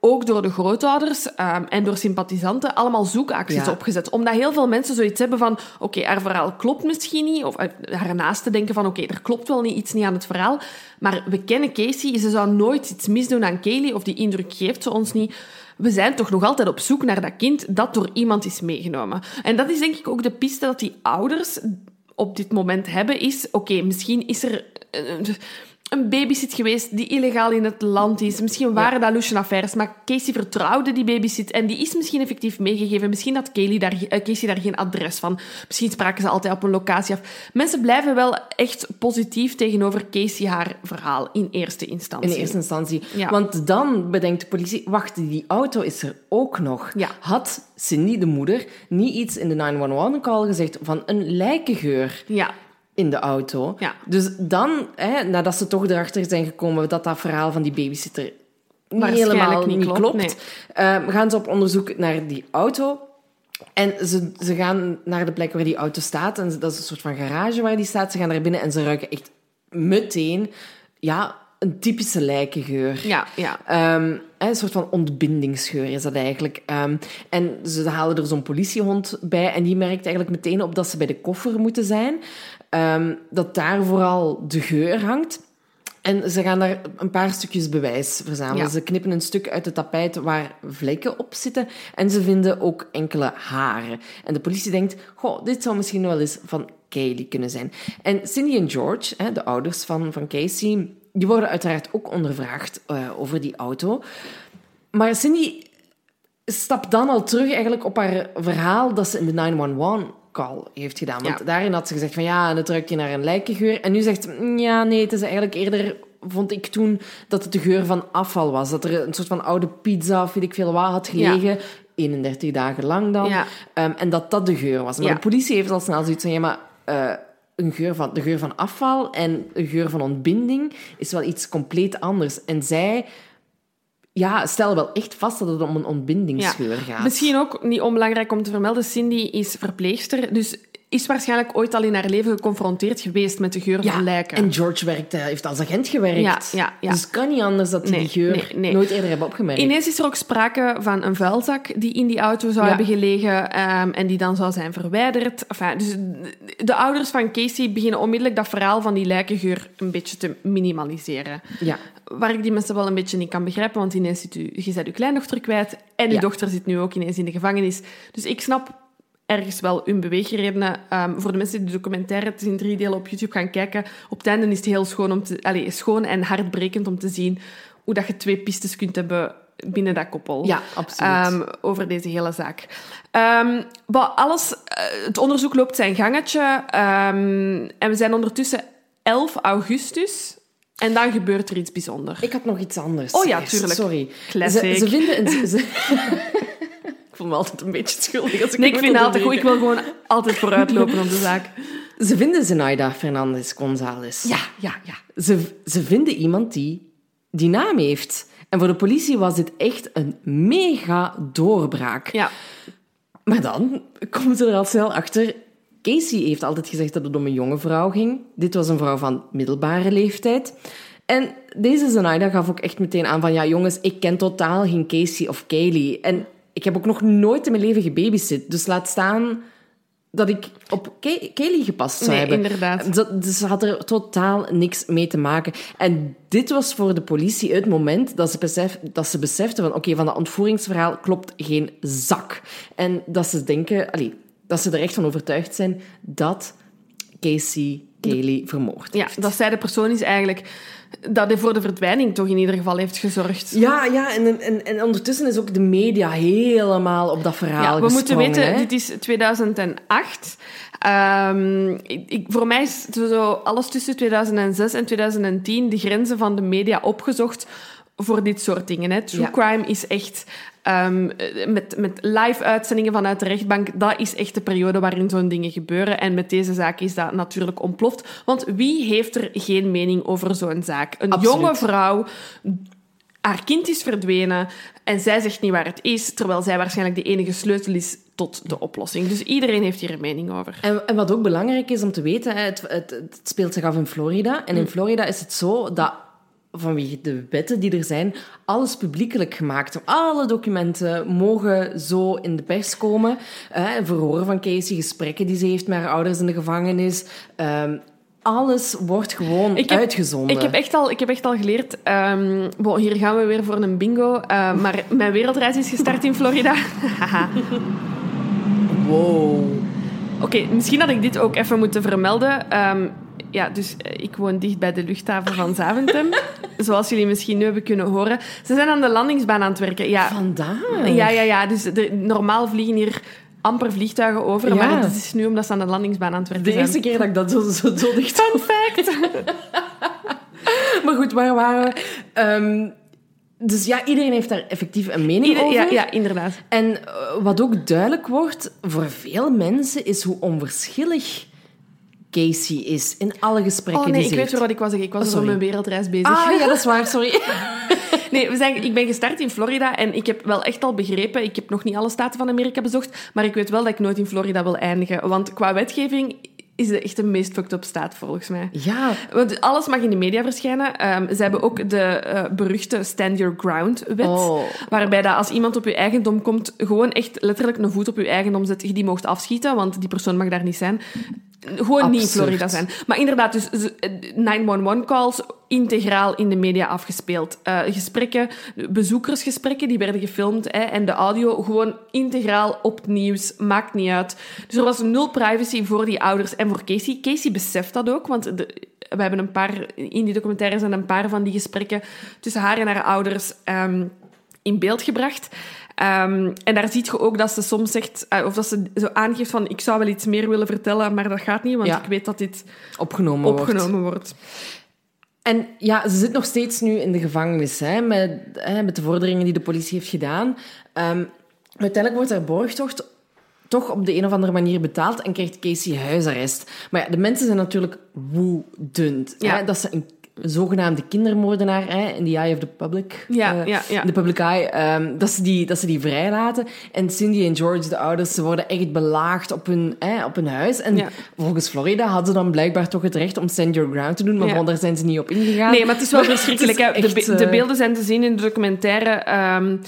ook door de grootouders ehm, en door sympathisanten allemaal zoekacties Ja. opgezet. Omdat heel veel mensen zoiets hebben van, oké, haar verhaal klopt misschien niet. Of eh, haar naasten denken van, oké, er klopt wel niet, iets niet aan het verhaal. Maar we kennen Casey, ze zou nooit iets misdoen aan Kaylee, of die indruk geeft ze ons niet. We zijn toch nog altijd op zoek naar dat kind dat door iemand is meegenomen. En dat is denk ik ook de piste dat die ouders op dit moment hebben, is... Oké, misschien is er... eh, een babysit geweest die illegaal in het land is. Misschien waren dat lusje affaires, maar Casey vertrouwde die babysit en die is misschien effectief meegegeven. Misschien had Kaylee daar, eh, Casey daar geen adres van. Misschien spraken ze altijd op een locatie af. Mensen blijven wel echt positief tegenover Casey haar verhaal in eerste instantie. In eerste instantie. Ja. Want dan bedenkt de politie, wacht, die auto is er ook nog. Ja. Had Cindy, de moeder, niet iets in de 911-call gezegd van een lijkengeur Ja, in de auto? Ja. Dus dan, hè, nadat ze toch erachter zijn gekomen dat dat verhaal van die babysitter niet helemaal niet klopt, klopt, nee. eh, gaan ze op onderzoek naar die auto. En ze, ze gaan naar de plek waar die auto staat. En dat is een soort van garage waar die staat. Ze gaan daar binnen en ze ruiken echt meteen ja, een typische lijkengeur. ja, ja. Ehm, een soort van ontbindingsgeur is dat eigenlijk. Ehm, en ze halen er zo'n politiehond bij en die merkt eigenlijk meteen op dat ze bij de koffer moeten zijn. Ehm, dat daar vooral de geur hangt. En ze gaan daar een paar stukjes bewijs verzamelen. Ja. Ze knippen een stuk uit het tapijt waar vlekken op zitten. En ze vinden ook enkele haren. En de politie denkt, goh, dit zou misschien wel eens van Kaylee kunnen zijn. En Cindy en George, hè, de ouders van, van Casey, die worden uiteraard ook ondervraagd eh, over die auto. Maar Cindy stapt dan al terug eigenlijk op haar verhaal dat ze in de 911-call heeft gedaan. Want Ja. daarin had ze gezegd van ja, en het ruikt je naar een lijkengeur. En nu zegt ze, "Mm, ja, nee, het is eigenlijk eerder... Vond ik toen dat het de geur van afval was. Dat er een soort van oude pizza of weet ik veel wat had gelegen. 31 dagen lang dan. Ja. Ehm, en dat dat de geur was. Maar Ja. de politie heeft al snel zoiets van... Ja, maar eh, een geur van, de geur van afval en een geur van ontbinding is wel iets compleet anders. En zij ja, stellen wel echt vast dat het om een ontbindingsgeur gaat. Misschien ook niet onbelangrijk om te vermelden, Cindy is verpleegster, dus is waarschijnlijk ooit al in haar leven geconfronteerd geweest met de geur ja, van lijken. en George werkt, eh, heeft als agent gewerkt. Ja, ja, ja. Dus het kan niet anders dat die Nee, die geur nee, nee. nooit eerder hebben opgemerkt. Ineens is er ook sprake van een vuilzak die in die auto zou hebben gelegen ehm, en die dan zou zijn verwijderd. Enfin, dus de ouders van Casey beginnen onmiddellijk dat verhaal van die lijkengeur een beetje te minimaliseren. Ja. Waar ik die mensen wel een beetje niet kan begrijpen, want ineens zit u, je bent uw kleindochter kwijt en uw dochter zit nu ook ineens in de gevangenis. Dus ik snap ergens wel hun beweegredenen. Ehm, voor de mensen die de documentaire, het is in drie delen op YouTube gaan kijken, op het einde is het heel schoon, om te, allez, schoon en hartbrekend om te zien hoe dat je twee pistes kunt hebben binnen dat koppel. Ja, absoluut. Ehm, over deze hele zaak. Ehm, maar alles, eh, het onderzoek loopt zijn gangetje. ehm, en we zijn ondertussen 11 augustus. En dan gebeurt er iets bijzonders. Ik had nog iets anders. Oh ja, eerst. tuurlijk. Sorry. Ze, ze vinden... Een, ze, ik voel me altijd een beetje schuldig als ik Nee, ik vind altijd goed. Ik wil gewoon altijd vooruitlopen op de zaak. Ze vinden Zenaida Fernandez González. Ja, ja, ja. Ze, ze vinden iemand die die naam heeft. En voor de politie was dit echt een mega doorbraak. Ja, Maar dan komen ze er al snel achter. Casey heeft altijd gezegd dat het om een jonge vrouw ging. Dit was een vrouw van middelbare leeftijd. En deze Zenaida gaf ook echt meteen aan van... Ja, jongens, ik ken totaal geen Casey of Kaylee. En ik heb ook nog nooit in mijn leven gebabysit. Dus laat staan dat ik op Kaylee gepast zou Nee, hebben. inderdaad. Dat, dus ze had er totaal niks mee te maken. En dit was voor de politie het moment dat ze, besef, dat ze beseften van... Oké, van dat ontvoeringsverhaal klopt geen zak. En dat ze denken... Allee, dat ze er echt van overtuigd zijn dat Casey Kaylee vermoord ja, heeft. dat zij de persoon is eigenlijk dat hij voor de verdwijning toch in ieder geval heeft gezorgd. Ja, ja en, en, en ondertussen is ook de media helemaal op dat verhaal Ja, we moeten weten, hè. dit is 2008. Ehm, ik, ik- voor mij is zo alles tussen 2006 en 2010 de grenzen van de media opgezocht voor dit soort dingen. Hè. True Ja. crime is echt ehm, met, met live uitzendingen vanuit de rechtbank. Dat is echt de periode waarin zo'n dingen gebeuren. En met deze zaak is dat natuurlijk ontploft. Want wie heeft er geen mening over zo'n zaak? Een Absoluut. jonge vrouw haar kind is verdwenen en zij zegt niet waar het is, terwijl zij waarschijnlijk de enige sleutel is tot de oplossing. Dus iedereen heeft hier een mening over. En, en wat ook belangrijk is om te weten, het, het, het speelt zich af in Florida. En Mm. in Florida is het zo dat vanwege de wetten die er zijn, alles publiekelijk gemaakt. Alle documenten mogen zo in de pers komen. Uh, verhoren van Casey, gesprekken die ze heeft met haar ouders in de gevangenis. Ehm, alles wordt gewoon ik heb, uitgezonden. Ik heb echt al, ik heb echt al geleerd... Um, bon, hier gaan we weer voor een bingo. Uh, maar mijn wereldreis is gestart in Florida. wow. Oké, okay, misschien had ik dit ook even moeten vermelden. Um, ja, dus ik woon dicht bij de luchthaven van Zaventem. zoals jullie misschien nu hebben kunnen horen. Ze zijn aan de landingsbaan aan het werken. Ja, Vandaar? Ja, ja, ja. Dus de, normaal vliegen hier amper vliegtuigen over, ja. maar het is nu omdat ze aan de landingsbaan aan het werken zijn. De eerste keer dat ik dat zo, zo, zo dicht... Fun fact! maar goed, waar waren we? Um, dus ja, iedereen heeft daar effectief een mening Ieder, over. Ja, ja, inderdaad. En uh, wat ook duidelijk wordt voor veel mensen, is hoe onverschillig Casey is in alle gesprekken oh, nee, die ik weet heeft. wat ik was. Ik was oh, over mijn wereldreis bezig. Ah, ja, dat is waar, sorry. nee, we zijn, ik ben gestart in Florida en ik heb wel echt al begrepen... Ik heb nog niet alle staten van Amerika bezocht, maar ik weet wel dat ik nooit in Florida wil eindigen. Want qua wetgeving is het echt de meest fucked up staat, volgens mij. Ja. Want alles mag in de media verschijnen. Um, ze hebben ook de uh, beruchte Stand Your Ground-wet. Oh. Waarbij dat als iemand op je eigendom komt, gewoon echt letterlijk een voet op je eigendom zet, je die mocht afschieten, want die persoon mag daar niet zijn. Gewoon Absurd. niet in Florida zijn. Maar inderdaad, dus 911-calls integraal in de media afgespeeld. Uh, gesprekken, bezoekersgesprekken, die werden gefilmd. Hè, en de audio gewoon integraal op het nieuws. Maakt niet uit. Dus er was nul privacy voor die ouders en voor Casey. Casey beseft dat ook, want de, we hebben een paar... In die documentaire zijn een paar van die gesprekken tussen haar en haar ouders um, in beeld gebracht. Um, en daar zie je ook dat ze soms zegt, uh, of dat ze zo aangeeft van ik zou wel iets meer willen vertellen, maar dat gaat niet, want Ja. ik weet dat dit Opgenomen, opgenomen wordt. En ja, ze zit nog steeds nu in de gevangenis, hè, met, hè, met de vorderingen die de politie heeft gedaan. Um, uiteindelijk wordt haar borgtocht toch op de een of andere manier betaald en krijgt Casey huisarrest. Maar ja, de mensen zijn natuurlijk woedend. Ja. Hè, dat ze een zogenaamde kindermoordenaar, hè, in the eye of the public, Ja, eh, ja, ja. public eye, um, dat, ze die, dat ze die vrijlaten. En Cindy en George, de ouders, ze worden echt belaagd op hun, hè, op hun huis. En Ja. volgens Florida hadden ze dan blijkbaar toch het recht om stand your ground te doen, maar Ja. daar zijn ze niet op ingegaan. Nee, maar het is wel is verschrikkelijk. de, be- de eh, beelden zijn te zien in de documentaire. Um,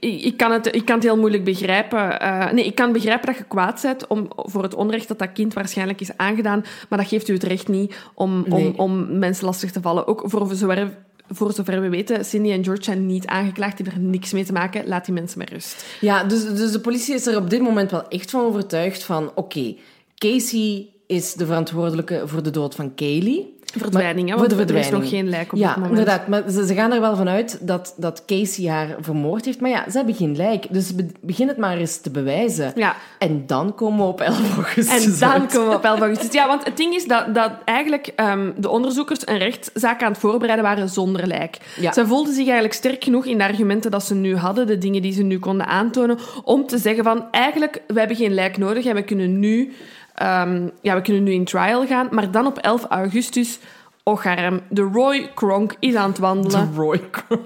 ik, ik, kan het, ik kan het heel moeilijk begrijpen. Uh, nee, ik kan begrijpen dat je kwaad bent om, voor het onrecht dat dat kind waarschijnlijk is aangedaan, maar dat geeft u het recht niet om, om, Nee. om mensen lastig te vallen. Ook voor zover, voor zover we weten, Cindy en George zijn niet aangeklaagd, die hebben er niks mee te maken. Laat die mensen met rust. Ja, dus, dus de politie is er op dit moment wel echt van overtuigd van... Oké, Casey is de verantwoordelijke voor de dood van Kaylee. Verdwijning, hè? voor de want er is verdwijning. nog geen lijk op ja, dit moment. inderdaad. Maar ze, ze gaan er wel vanuit dat, dat Casey haar vermoord heeft. Maar ja, ze hebben geen lijk. Dus be- begin het maar eens te bewijzen. Ja. En dan komen we op 11 augustus En dan uit. komen we op 11 augustus. Ja, want het ding is dat, dat eigenlijk ehm, de onderzoekers een rechtszaak aan het voorbereiden waren zonder lijk. Ja. Ze voelden zich eigenlijk sterk genoeg in de argumenten dat ze nu hadden, de dingen die ze nu konden aantonen, om te zeggen van eigenlijk, we hebben geen lijk nodig en we kunnen nu, ehm, ja, we kunnen nu in trial gaan. Maar dan op 11 augustus, och arm, de Roy Kronk is aan het wandelen De Roy Kronk.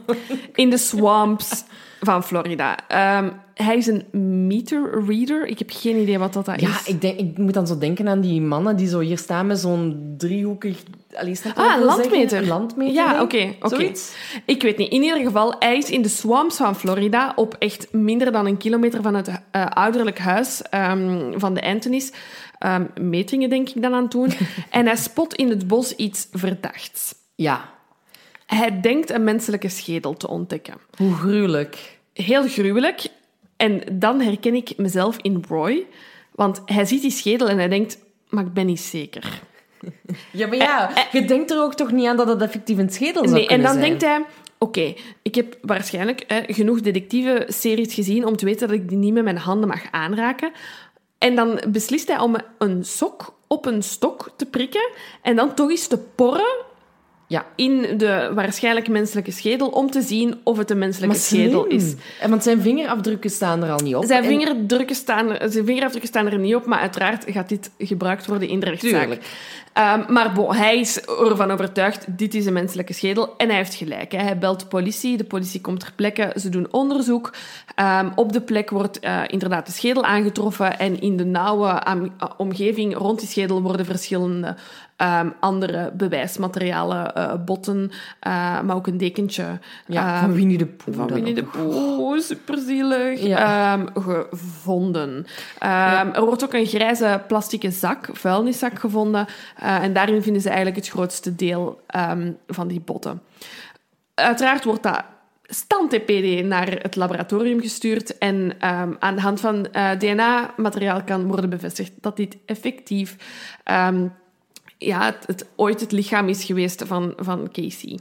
in de swamps van Florida. Ehm, hij is een meter reader. Ik heb geen idee wat dat, dat Ja, is. ik, denk, ik moet dan zo denken aan die mannen die zo hier staan met zo'n driehoekig... Allee, Ah, een zeggen? landmeter. Landmeter, Ja, oké. Zoiets. Ik weet niet. In ieder geval, hij is in de swamps van Florida op echt minder dan een kilometer van het eh, ouderlijk huis ehm, van de Anthony's. Ehm, metingen denk ik dan aan het doen. en hij spot in het bos iets verdachts. Ja, Hij denkt een menselijke schedel te ontdekken. hoe gruwelijk. Heel gruwelijk. En dan herken ik mezelf in Roy. Want hij ziet die schedel en hij denkt, maar ik ben niet zeker. Ja, maar ja, je denkt er ook toch niet aan dat het effectief een schedel zou Nee, en dan zijn. denkt hij... Oké, ik heb waarschijnlijk genoeg detectieve-series gezien om te weten dat ik die niet met mijn handen mag aanraken. En dan beslist hij om een sok op een stok te prikken en dan toch eens te porren Ja. in de waarschijnlijk menselijke schedel om te zien of het een menselijke schedel is. En want zijn vingerafdrukken staan er al niet op. Zijn, En- vingerdrukken staan, er- zijn vingerafdrukken staan er niet op, maar uiteraard gaat dit gebruikt worden in de rechtszaak. Ehm, maar bon, hij is ervan overtuigd, dit is een menselijke schedel. En hij heeft gelijk. Hè. Hij belt de politie, de politie komt ter plekke, ze doen onderzoek. Ehm, op de plek wordt eh, inderdaad de schedel aangetroffen. En in de nauwe omgeving rond die schedel worden verschillende ehm, andere bewijsmaterialen, eh, botten, eh, maar ook een dekentje. Ja, ehm, van Winnie de Pooh. van Winnie de. Pooh, superzielig, Ja. ehm, gevonden. Er wordt ook een grijze plastieke zak, vuilniszak, gevonden. eh, en daarin vinden ze eigenlijk het grootste deel van die botten. Uiteraard wordt dat stand-TPD naar het laboratorium gestuurd en aan de hand van DNA-materiaal kan worden bevestigd dat dit effectief ehm, ja, het, het ooit het lichaam is geweest van, van Casey.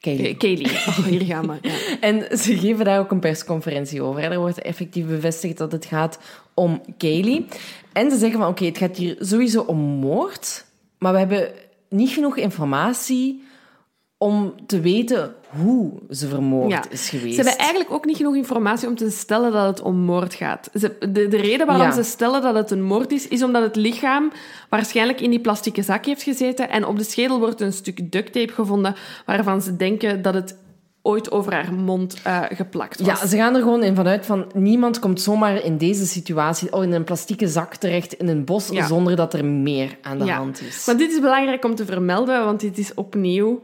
Kaylee. Kaylee. Oh, hier gaan we. Ja. En ze geven daar ook een persconferentie over. Er wordt effectief bevestigd dat het gaat om Kaylee. En ze zeggen van, oké, het gaat hier sowieso om moord, maar we hebben niet genoeg informatie om te weten hoe ze vermoord Ja. is geweest. Ze hebben eigenlijk ook niet genoeg informatie om te stellen dat het om moord gaat. Ze, de, de reden waarom Ja. ze stellen dat het een moord is, is omdat het lichaam waarschijnlijk in die plastieke zak heeft gezeten en op de schedel wordt een stuk duct tape gevonden waarvan ze denken dat het ooit over haar mond eh, geplakt was. Ja, ze gaan er gewoon in vanuit van niemand komt zomaar in deze situatie oh, in een plastieke zak terecht in een bos Ja. zonder dat er meer aan de hand is. Want dit is belangrijk om te vermelden, want dit is opnieuw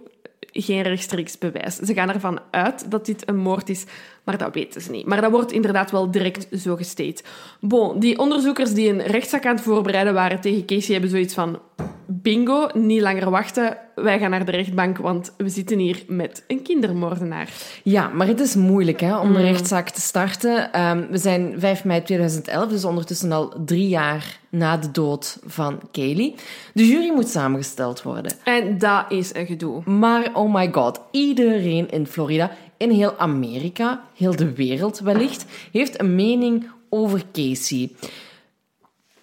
geen rechtstreeks bewijs. Ze gaan ervan uit dat dit een moord is, maar dat weten ze niet. Maar dat wordt inderdaad wel direct zo gesteld. Bon, die onderzoekers die een rechtszaak aan het voorbereiden waren tegen Casey hebben zoiets van... Bingo, niet langer wachten. Wij gaan naar de rechtbank, want we zitten hier met een kindermoordenaar. Ja, maar het is moeilijk hè, om de Mm. rechtszaak te starten. Ehm, we zijn 5 mei 2011, dus ondertussen al drie jaar na de dood van Kaylee. De jury moet samengesteld worden. En dat is een gedoe. Maar oh my god, iedereen in Florida, in heel Amerika, heel de wereld wellicht, heeft een mening over Casey.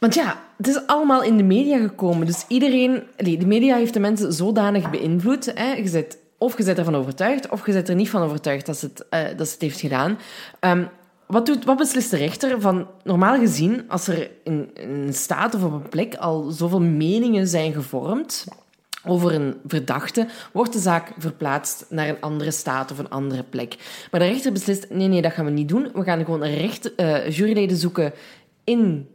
Want ja, het is allemaal in de media gekomen. Dus iedereen... allee, de media heeft de mensen zodanig beïnvloed. Hè. Je zit, of je bent ervan overtuigd, of je bent er niet van overtuigd dat ze het, eh, dat het heeft gedaan. Ehm, wat, doet, wat beslist de rechter? Van, normaal gezien, als er in, een staat of op een plek al zoveel meningen zijn gevormd over een verdachte, wordt de zaak verplaatst naar een andere staat of een andere plek. Maar de rechter beslist, nee, nee, dat gaan we niet doen. We gaan gewoon recht, eh, juryleden zoeken in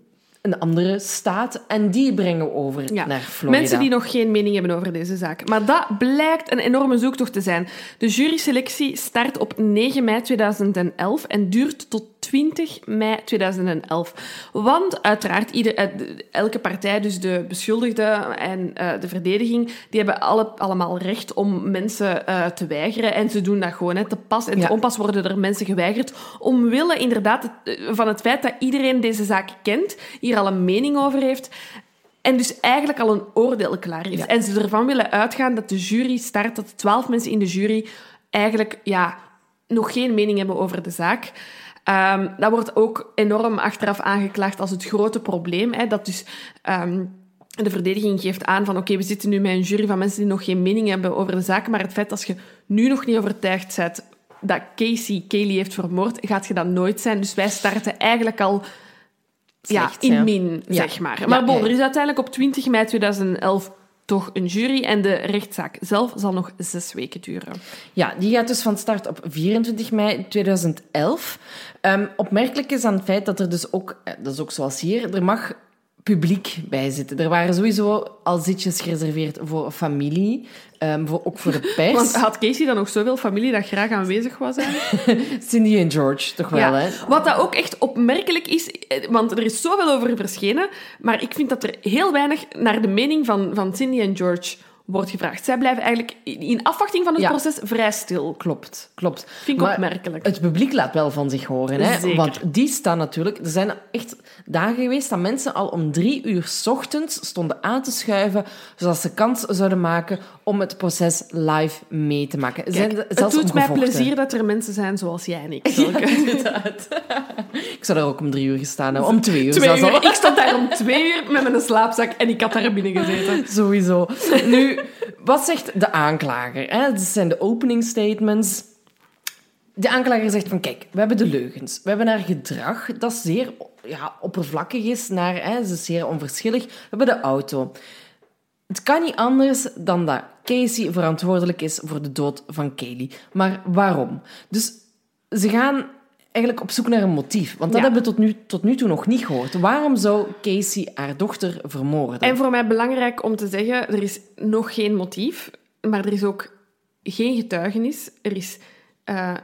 een andere staat en die brengen we over Ja. naar Florida. Mensen die nog geen mening hebben over deze zaak. Maar dat blijkt een enorme zoektocht te zijn. De juryselectie start op 9 mei 2011 en duurt tot 20 mei 2011. Want uiteraard, ieder, eh, de- elke partij, dus de beschuldigde en eh, de verdediging, die hebben alle, allemaal recht om mensen eh, te weigeren. En ze doen dat gewoon. Hè. Te pas en Ja. te onpas worden er mensen geweigerd. Omwille inderdaad het- van het feit dat iedereen deze zaak kent, hier al een mening over heeft. En dus eigenlijk al een oordeel klaar is. Ja. En ze ervan willen uitgaan dat de jury start, dat twaalf mensen in de jury eigenlijk ja, nog geen mening hebben over de zaak. Ehm, dat wordt ook enorm achteraf aangeklaagd als het grote probleem. Hè, dat dus ehm, de verdediging geeft aan van oké, we zitten nu met een jury van mensen die nog geen mening hebben over de zaak, maar het feit dat je nu nog niet overtuigd bent dat Casey Kaylee heeft vermoord, gaat je dat nooit zijn. Dus wij starten eigenlijk al ja, in min, Ja. zeg maar. Ja, Maar bon, er is uiteindelijk op 20 mei 2011 toch een jury en de rechtszaak zelf zal nog zes weken duren. Ja, die gaat dus van start op 24 mei 2011. Ehm, opmerkelijk is aan het feit dat er dus ook, eh, dat is ook zoals hier, er mag publiek bij zitten. Er waren sowieso al zitjes gereserveerd voor familie, ehm, voor, ook voor de pers. Want had Casey dan nog zoveel familie dat graag aanwezig was? Cindy en George, toch wel, hè? Wat dat ook echt opmerkelijk is, eh, want er is zoveel over verschenen, maar ik vind dat er heel weinig naar de mening van, van Cindy en George wordt gevraagd. Zij blijven eigenlijk in afwachting van het Ja. proces vrij stil. Klopt, klopt. Vind ik Maar opmerkelijk. Het publiek laat wel van zich horen. Hè? Zeker. Want die staan natuurlijk... Er zijn echt dagen geweest dat mensen al om drie uur 's ochtends stonden aan te schuiven, zodat ze kans zouden maken om het proces live mee te maken. Zijn Kijk, er het doet mij plezier dat er mensen zijn zoals jij en ik. Zulke. Ik zou daar ook om drie uur gestaan hebben. Om twee uur Twee. Ik stond daar om twee uur met mijn slaapzak en ik had daar binnen gezeten. Sowieso. Wat zegt de aanklager? Hè? Zijn de opening statements. De aanklager zegt van, kijk, we hebben de leugens. We hebben haar gedrag dat zeer ja, oppervlakkig is. Naar, hè, ze is zeer onverschillig. We hebben de auto. Het kan niet anders dan dat Casey verantwoordelijk is voor de dood van Kaylee. Maar waarom? Dus ze gaan eigenlijk op zoek naar een motief. Want dat Ja. hebben we tot nu, tot nu toe nog niet gehoord. Waarom zou Casey haar dochter vermoorden? En voor mij belangrijk om te zeggen, er is nog geen motief, maar er is ook geen getuigenis. Er is eh,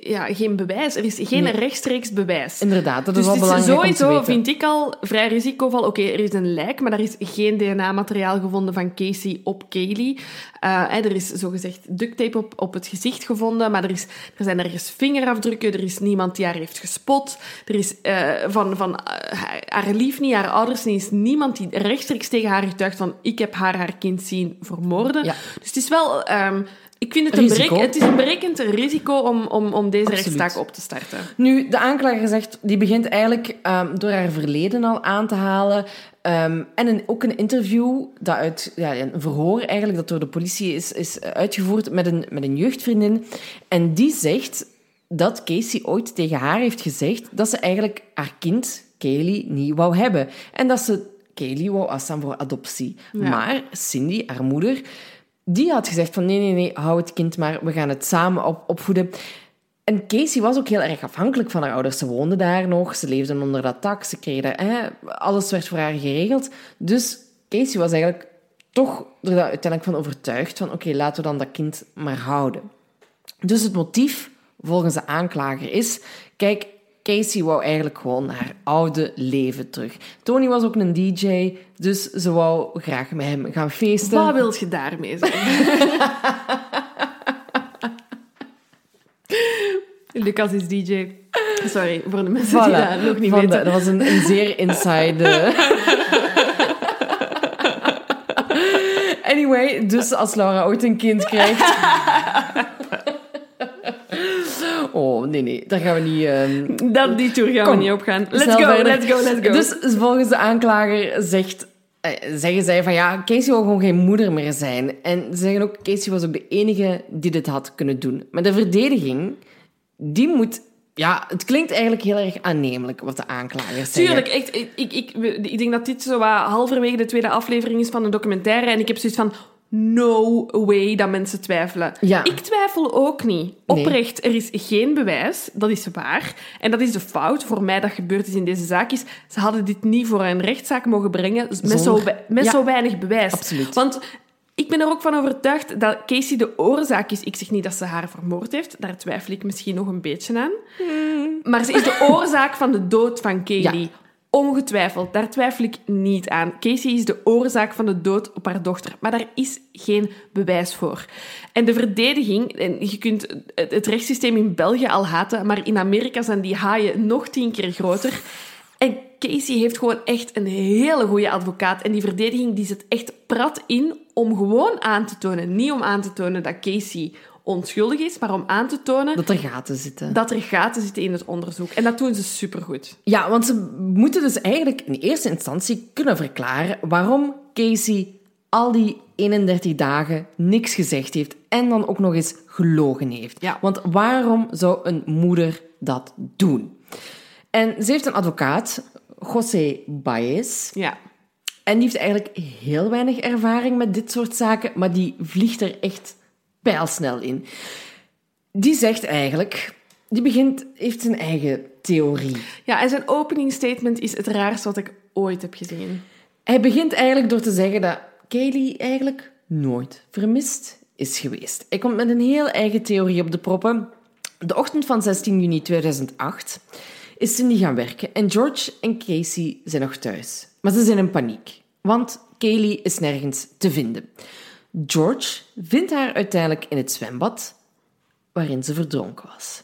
ja, geen bewijs. Er is geen Nee. rechtstreeks bewijs. Inderdaad, dat Dus is wel het is belangrijk om te sowieso, vind ik al, vrij risicovol. Oké, er is een lijk, maar er is geen DNA-materiaal gevonden van Casey op Kaylee. Eh, er is zogezegd duct tape op, op het gezicht gevonden, maar er, is, er zijn ergens vingerafdrukken. Er is niemand die haar heeft gespot. Er is eh, van, van eh, haar- lief niet, haar ouders niet, is niemand die rechtstreeks tegen haar getuigt van ik heb haar haar kind zien vermoorden. Ja. Dus het is wel... ehm, ik vind het een, berek, het is een berekend risico om, om, om deze Absoluut. rechtszaak op te starten. Nu, de aanklager zegt, die begint eigenlijk ehm, door haar verleden al aan te halen. Ehm, en een, ook een interview, dat uit, ja, een verhoor eigenlijk, dat door de politie is, is uitgevoerd met een, met een jeugdvriendin. En die zegt dat Casey ooit tegen haar heeft gezegd dat ze eigenlijk haar kind, Kaylee, niet wou hebben. En dat ze Kaylee wou afstaan voor adoptie. Ja. Maar Cindy, haar moeder, die had gezegd van nee, nee, nee, hou het kind maar, we gaan het samen op, opvoeden. En Casey was ook heel erg afhankelijk van haar ouders. Ze woonde daar nog, ze leefden onder dat dak, ze kregen, hè, alles werd voor haar geregeld. Dus Casey was eigenlijk toch er uiteindelijk van overtuigd van oké, laten we dan dat kind maar houden. Dus het motief, volgens de aanklager, is... Kijk, Casey wou eigenlijk gewoon haar oude leven terug. Tony was ook een DJ, dus ze wou graag met hem gaan feesten. Wat wil je daarmee zeggen? Lucas is DJ. Sorry voor de mensen die dat nog niet Van de- weten. dat was een, een zeer inside... eh. Anyway, dus als Laura ooit een kind krijgt... Oh, nee, nee, daar gaan we niet... ehm, Dat, die tour gaan Kom, we niet opgaan. Let's snel go, verder. let's go, let's go. Dus volgens de aanklager zegt, eh, zeggen zij van ja, Casey wil gewoon geen moeder meer zijn. En ze zeggen ook, Casey was ook de enige die dit had kunnen doen. Maar de verdediging, die moet... Ja, het klinkt eigenlijk heel erg aannemelijk wat de aanklagers zeggen. Tuurlijk, echt, ik, ik, ik, ik denk dat dit zo wat halverwege de tweede aflevering is van de documentaire. En ik heb zoiets van, no way dat mensen twijfelen. Ja. Ik twijfel ook niet. Nee. Oprecht, er is geen bewijs. Dat is waar. En dat is de fout voor mij dat gebeurd is in deze zaak. Is, ze hadden dit niet voor een rechtszaak mogen brengen met, zo, Zonder- we- met Ja. zo weinig bewijs. Absoluut. Want ik ben er ook van overtuigd dat Casey de oorzaak is. Ik zeg niet dat ze haar vermoord heeft. Daar twijfel ik misschien nog een beetje aan. Maar ze is de oorzaak van de dood van. Ja. Ongetwijfeld, daar twijfel ik niet aan. Casey is de oorzaak van de dood op haar dochter, maar daar is geen bewijs voor. En de verdediging, en je kunt het rechtssysteem in België al haten, maar in Amerika zijn die haaien nog tien keer groter. En Casey heeft gewoon echt een hele goede advocaat. En die verdediging die zit echt prat in om gewoon aan te tonen, niet om aan te tonen dat Casey onschuldig is, maar om aan te tonen Dat er gaten zitten. dat er gaten zitten in het onderzoek. En dat doen ze supergoed. Ja, want ze moeten dus eigenlijk in eerste instantie kunnen verklaren waarom Casey al die 31 dagen niks gezegd heeft en dan ook nog eens gelogen heeft. Ja. Want waarom zou een moeder dat doen? En ze heeft een advocaat, José Baez, Ja. en die heeft eigenlijk heel weinig ervaring met dit soort zaken, maar die vliegt er echt pijlsnel in. Die zegt eigenlijk, die begint, heeft zijn eigen theorie. Ja, en zijn opening statement is het raarste wat ik ooit heb gezien. Hij begint eigenlijk door te zeggen dat Kaylee eigenlijk nooit vermist is geweest. Hij komt met een heel eigen theorie op de proppen. De ochtend van 16 juni 2008 is Cindy gaan werken en George en Casey zijn nog thuis. Maar ze zijn in paniek, want Kaylee is nergens te vinden. George vindt haar uiteindelijk in het zwembad waarin ze verdronken was.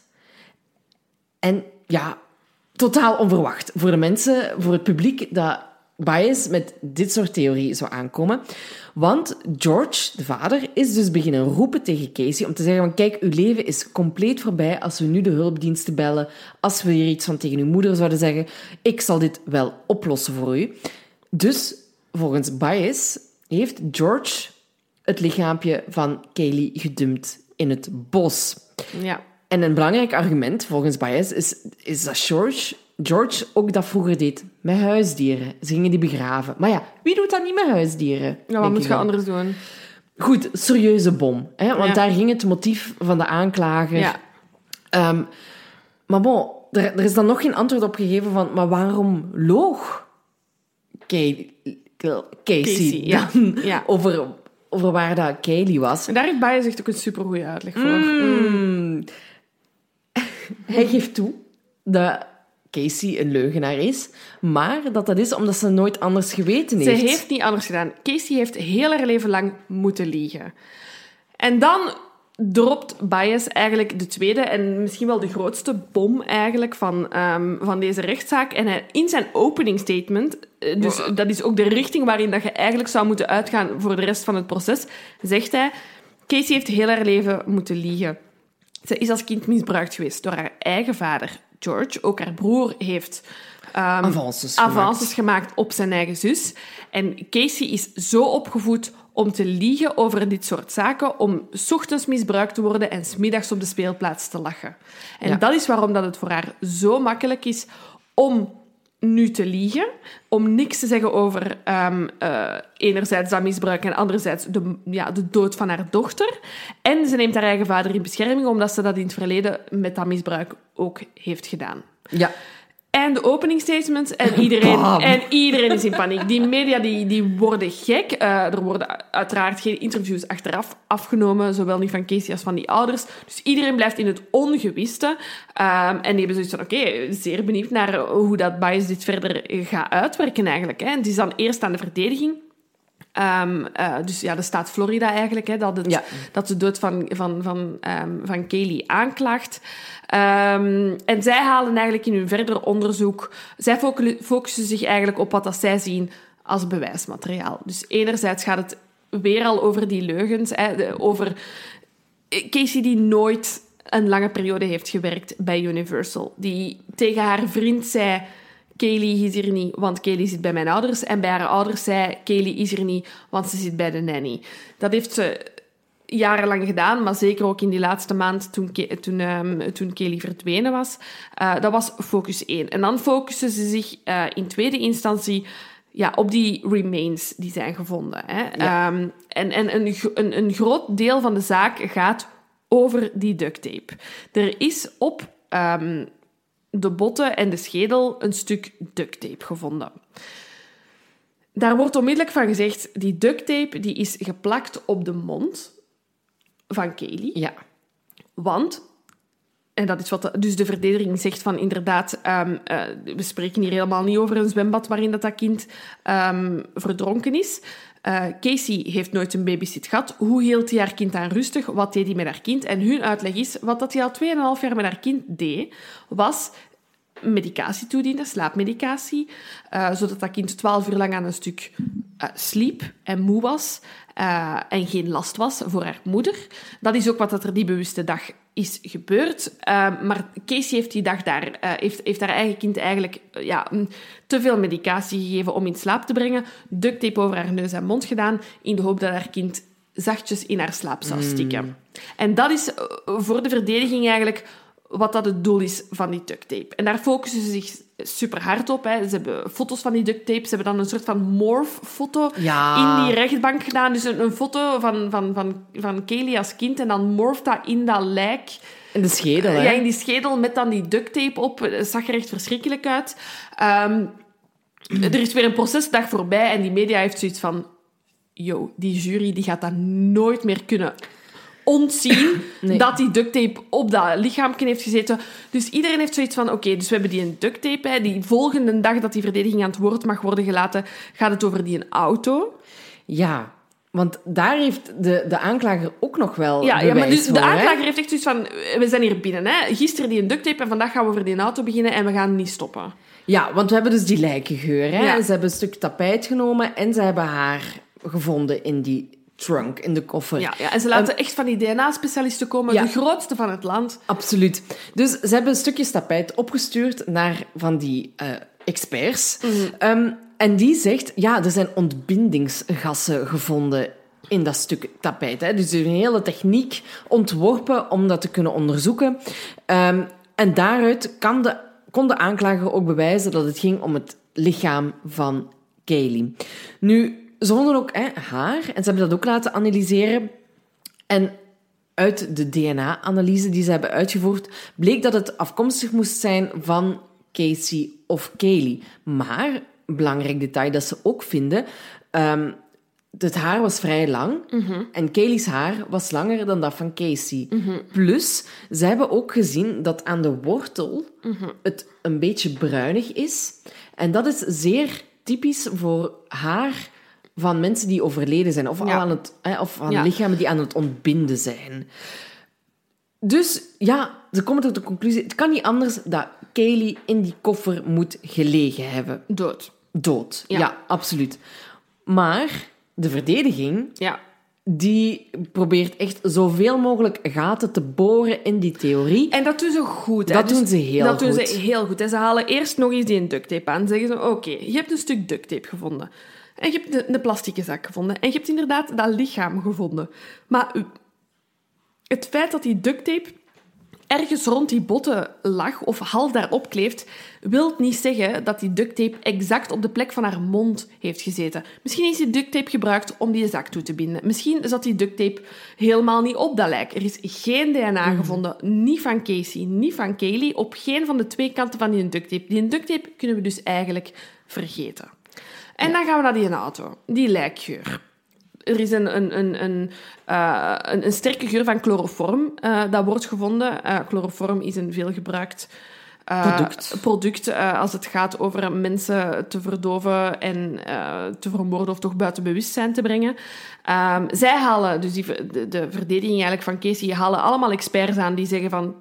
En ja, totaal onverwacht voor de mensen, voor het publiek dat Bias met dit soort theorie zou aankomen. Want George, de vader, is dus beginnen roepen tegen Casey om te zeggen van kijk, uw leven is compleet voorbij als we nu de hulpdiensten bellen, als we hier iets van tegen uw moeder zouden zeggen. Ik zal dit wel oplossen voor u. Dus, volgens Bias, heeft George het lichaampje van Kaylee gedumpt in het bos. Ja. En een belangrijk argument, volgens Bias, is, is dat George, George ook dat vroeger deed met huisdieren. Ze gingen die begraven. Maar ja, wie doet dat niet met huisdieren? Ja, wat moet je anders doen? Goed, serieuze bom. Hè? Want Ja. daar ging het motief van de aanklager. Ja. Ehm, maar bon, er, er is dan nog geen antwoord op gegeven van, maar waarom loog Kay- Casey, Casey, Ja. over, over waar dat Kaylee was? En daar heeft Bias echt ook een supergoeie uitleg voor. Mm. Hij geeft toe dat Casey een leugenaar is, maar dat dat is omdat ze nooit anders geweten Ze heeft. heeft niet anders gedaan. Casey heeft heel haar leven lang moeten liegen. En dan dropt Bias eigenlijk de tweede en misschien wel de grootste bom eigenlijk van, ehm, van deze rechtszaak. En hij, in zijn opening statement, eh, dus dat is ook de richting waarin dat je eigenlijk zou moeten uitgaan voor de rest van het proces, zegt hij... Casey heeft heel haar leven moeten liegen. Ze is als kind misbruikt geweest door haar eigen vader, George. Ook haar broer heeft ehm, Avances gemaakt. avances gemaakt op zijn eigen zus. En Casey is zo opgevoed om te liegen over dit soort zaken, om ochtends misbruikt te worden en 's middags op de speelplaats te lachen. En Ja. dat is waarom dat het voor haar zo makkelijk is om nu te liegen, om niks te zeggen over ehm, eh, enerzijds dat misbruik en anderzijds de, ja, de dood van haar dochter. En ze neemt haar eigen vader in bescherming, omdat ze dat in het verleden met dat misbruik ook heeft gedaan. Ja. En de openingsstatements en iedereen, Bam. en iedereen is in paniek. Die media die, die worden gek. Eh, er worden uiteraard geen interviews achteraf afgenomen, zowel niet van Casey als van die ouders. Dus iedereen blijft in het ongewiste. Ehm, en die hebben zoiets van, oké, zeer benieuwd naar hoe dat bias dit verder gaat uitwerken eigenlijk. Hè. Het is dan eerst aan de verdediging. Ehm, eh, dus ja, de staat Florida eigenlijk, hè, dat, het, Ja. dat de dood van, van, van, ehm, van Kaylee aanklaagt. Ehm, en zij halen eigenlijk in hun verder onderzoek... Zij focu- focussen zich eigenlijk op wat dat zij zien als bewijsmateriaal. Dus enerzijds gaat het weer al over die leugens, hè, over Casey die nooit een lange periode heeft gewerkt bij Universal. Die tegen haar vriend zei... Kaylee is hier niet, want Kaylee zit bij mijn ouders. En bij haar ouders zei... Kaylee is hier niet, want ze zit bij de nanny. Dat heeft ze jarenlang gedaan, maar zeker ook in die laatste maand toen, Ke- toen, ehm, toen Kaylee verdwenen was. Eh, dat was focus 1. En dan focussen ze zich eh, in tweede instantie ja, op die remains die zijn gevonden. Hè. Ja. Ehm, en en een, een, een groot deel van de zaak gaat over die duct tape. Er is op ehm, de botten en de schedel een stuk duct tape gevonden. Daar wordt onmiddellijk van gezegd, die duct tape die is geplakt op de mond van Kaylee. Ja. Want, en dat is wat de, dus de verdediging zegt van inderdaad, ehm, eh, we spreken hier helemaal niet over een zwembad waarin dat, dat kind ehm, verdronken is. Eh, Casey heeft nooit een babysit gehad. Hoe hield hij haar kind aan rustig? Wat deed hij met haar kind? En hun uitleg is, wat dat hij al 2,5 jaar met haar kind deed, was medicatie toedienen, slaapmedicatie, eh, zodat dat kind 12 uur lang aan een stuk eh, sliep en moe was eh, en geen last was voor haar moeder. Dat is ook wat dat er die bewuste dag is gebeurd. Maar Casey heeft die dag daar, heeft, heeft haar eigen kind eigenlijk ja, mm, te veel medicatie gegeven om in slaap te brengen, duct tape over haar neus en mond gedaan, in de hoop dat haar kind zachtjes in haar slaap zou stikken. En dat is voor de verdediging eigenlijk wat dat het doel is van die duct tape. En daar focussen ze zich super hard op. Hè. Ze hebben foto's van die duct tape. Ze hebben dan een soort van morph-foto Ja. in die rechtbank gedaan. Dus een, een foto van, van, van, van Kaylee als kind. En dan morpht dat in dat lijk. In de schedel, hè? Ja, in die schedel met dan die duct tape op. Het zag er echt verschrikkelijk uit. Ehm, er is weer een procesdag voorbij en die media heeft zoiets van... Yo, die jury die gaat dat nooit meer kunnen ontzien Nee. dat die duct tape op dat lichaampje heeft gezeten. Dus iedereen heeft zoiets van, oké, dus we hebben die een duct tape. Hè. Die volgende dag dat die verdediging aan het woord mag worden gelaten, gaat het over die een auto. Ja, want daar heeft de, de aanklager ook nog wel Ja, ja maar dus de hè? aanklager heeft echt zoiets van, we zijn hier binnen. Hè. Gisteren die een duct tape en vandaag gaan we over die auto beginnen en we gaan niet stoppen. Ja, want we hebben dus die lijkengeur. Hè? Ja. Ze hebben een stuk tapijt genomen en ze hebben haar gevonden in die trunk, in de koffer. Ja, ja, en ze laten echt van die DNA-specialisten komen, Ja. de grootste van het land. Absoluut. Dus ze hebben stukjes tapijt opgestuurd naar van die eh, experts. Ehm, en die zegt, ja, er zijn ontbindingsgassen gevonden in dat stuk tapijt. Hè. Dus er is een hele techniek ontworpen om dat te kunnen onderzoeken. Ehm, en daaruit kan de, kon de aanklager ook bewijzen dat het ging om het lichaam van Kaylee. Nu, ze vonden ook hè, haar en ze hebben dat ook laten analyseren. En uit de DNA-analyse die ze hebben uitgevoerd, bleek dat het afkomstig moest zijn van Casey of Kaylee. Maar, belangrijk detail dat ze ook vinden, ehm, het haar was vrij lang en Kaylee's haar was langer dan dat van Casey. Plus, ze hebben ook gezien dat aan de wortel het een beetje bruinig is. En dat is zeer typisch voor haar van mensen die overleden zijn. Of, al Ja. aan het, hè, of van Ja. lichamen die aan het ontbinden zijn. Dus ja, ze komen tot de conclusie... Het kan niet anders dat Kaylee in die koffer moet gelegen hebben. Dood. Dood. Ja. Ja, absoluut. Maar de verdediging Ja. die probeert echt zoveel mogelijk gaten te boren in die theorie. En dat doen ze goed. Hè? Dat Dus doen ze heel dat doen goed. ze heel goed. En ze halen eerst nog eens die duct tape aan. Zeggen ze, oké, je hebt een stuk duct tape gevonden. En je hebt een, een plastieke zak gevonden. En je hebt inderdaad dat lichaam gevonden. Maar het feit dat die duct tape ergens rond die botten lag of half daarop kleeft, wil niet zeggen dat die duct tape exact op de plek van haar mond heeft gezeten. Misschien is die duct tape gebruikt om die zak toe te binden. Misschien zat die duct tape helemaal niet op dat lijk. Er is geen DNA gevonden, niet van Casey, niet van Kaylee, op geen van de twee kanten van die duct tape. Die duct tape kunnen we dus eigenlijk vergeten. En dan gaan we naar die auto, die lijkgeur. Er is een, een, een, een, eh, een, een sterke geur van chloroform eh, dat wordt gevonden. Eh, chloroform is een veelgebruikt Product. product als het gaat over mensen te verdoven en te vermoorden of toch buiten bewustzijn te brengen. Ehm, zij halen, dus die, de, de verdediging eigenlijk van Casey, halen allemaal experts aan die zeggen van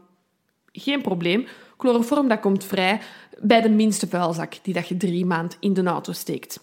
geen probleem. Chloroform dat komt vrij bij de minste vuilzak die dat je drie maand in de auto steekt.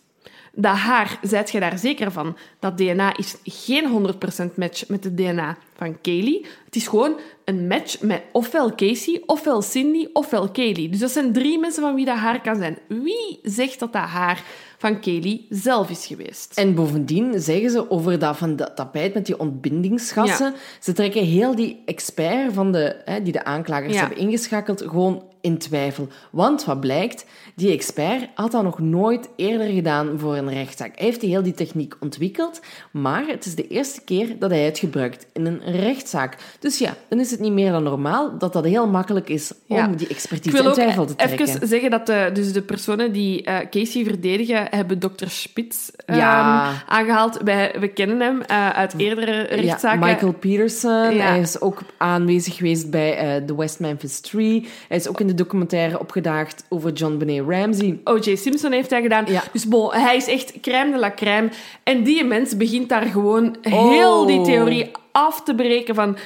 Dat haar, zijt je daar zeker van, dat DNA is geen 100% match met het DNA van Kaylee. Het is gewoon een match met ofwel Casey, ofwel Cindy, ofwel Kaylee. Dus dat zijn drie mensen van wie dat haar kan zijn. Wie zegt dat dat haar van Kaylee zelf is geweest? En bovendien zeggen ze over dat van dat tapijt met die ontbindingsgassen. Ja. Ze trekken heel die expert van de, hè, die de aanklagers Ja. hebben ingeschakeld gewoon in twijfel. Want wat blijkt, die expert had dat nog nooit eerder gedaan voor een rechtszaak. Hij heeft heel die techniek ontwikkeld, maar het is de eerste keer dat hij het gebruikt in een rechtszaak. Dus ja, dan is het niet meer dan normaal dat dat heel makkelijk is om Ja. die Ik expertise wil in twijfel te trekken. even zeggen dat de, dus de personen die eh, Casey verdedigen, hebben dokter Spitz ehm, Ja. aangehaald. Wij, we kennen hem eh, uit eerdere rechtszaken. Ja, Michael Peterson. Hij is ook aanwezig geweest bij eh, de West Memphis Tree. Hij is ook in de documentaire opgedaagd over John Benet Ramsey. O.J. Simpson heeft hij gedaan. Ja. Dus bon, hij is echt crème de la crème. En die mens begint daar gewoon heel die Oh. theorie af te breken van...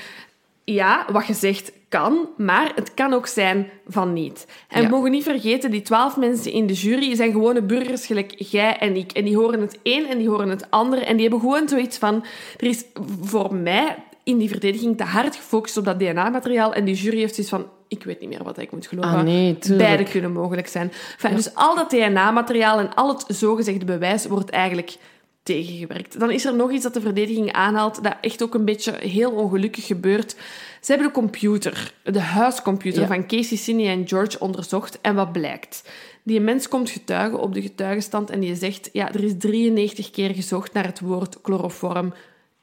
Ja, wat je zegt kan, maar het kan ook zijn van niet. En Ja. we mogen niet vergeten, die twaalf mensen in de jury zijn gewone burgers gelijk jij en ik. En die horen het een en die horen het ander. En die hebben gewoon zoiets van... Er is voor mij in die verdediging te hard gefocust op dat DNA-materiaal. En die jury heeft zoiets van... Ik weet niet meer wat ik moet geloven. Ah, nee. Beide kunnen mogelijk zijn. Enfin, Dus al dat DNA-materiaal en al het zogezegde bewijs wordt eigenlijk tegengewerkt. Dan is er nog iets dat de verdediging aanhaalt, dat echt ook een beetje heel ongelukkig gebeurt. Ze hebben de computer, de huiscomputer Ja. van Casey, Cindy en George onderzocht. En wat blijkt? Die mens komt getuigen op de getuigenstand en die zegt... Ja, er is 93 keer gezocht naar het woord chloroform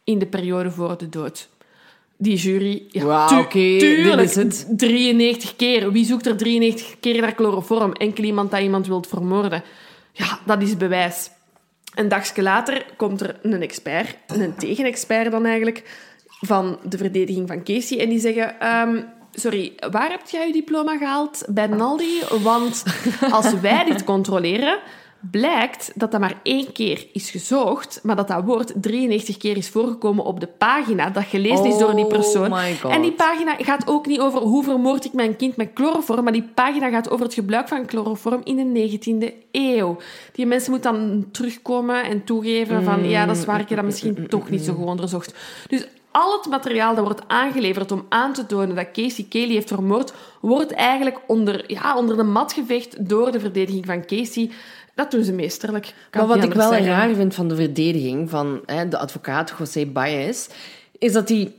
in de periode voor de dood. Die jury... Ja, tu- tuurlijk, is het. 93 keer. Wie zoekt er 93 keer naar chloroform? Enkel iemand dat iemand wilt vermoorden. Ja, dat is bewijs. Een dagje later komt er een expert, een tegenexpert dan eigenlijk, van de verdediging van Casey. En die zeggen... ehm, sorry, waar heb jij je diploma gehaald? Bij Naldi? Want als wij dit controleren, blijkt dat dat maar één keer is gezocht, maar dat dat woord 93 keer is voorgekomen op de pagina dat gelezen is door die Oh persoon. my God. En die pagina gaat ook niet over hoe vermoord ik mijn kind met chloroform, maar die pagina gaat over het gebruik van chloroform in de 19e eeuw. Die mensen moeten dan terugkomen en toegeven van ja, dat is waar ik je dat misschien toch niet zo goed onderzocht. Dus al het materiaal dat wordt aangeleverd om aan te tonen dat Casey Kelly heeft vermoord, wordt eigenlijk onder, ja, onder de mat geveegd door de verdediging van Casey. Dat doen ze meesterlijk. Kan Maar wat ik wel zeggen. raar vind van de verdediging van hè, de advocaat José Baez, is dat hij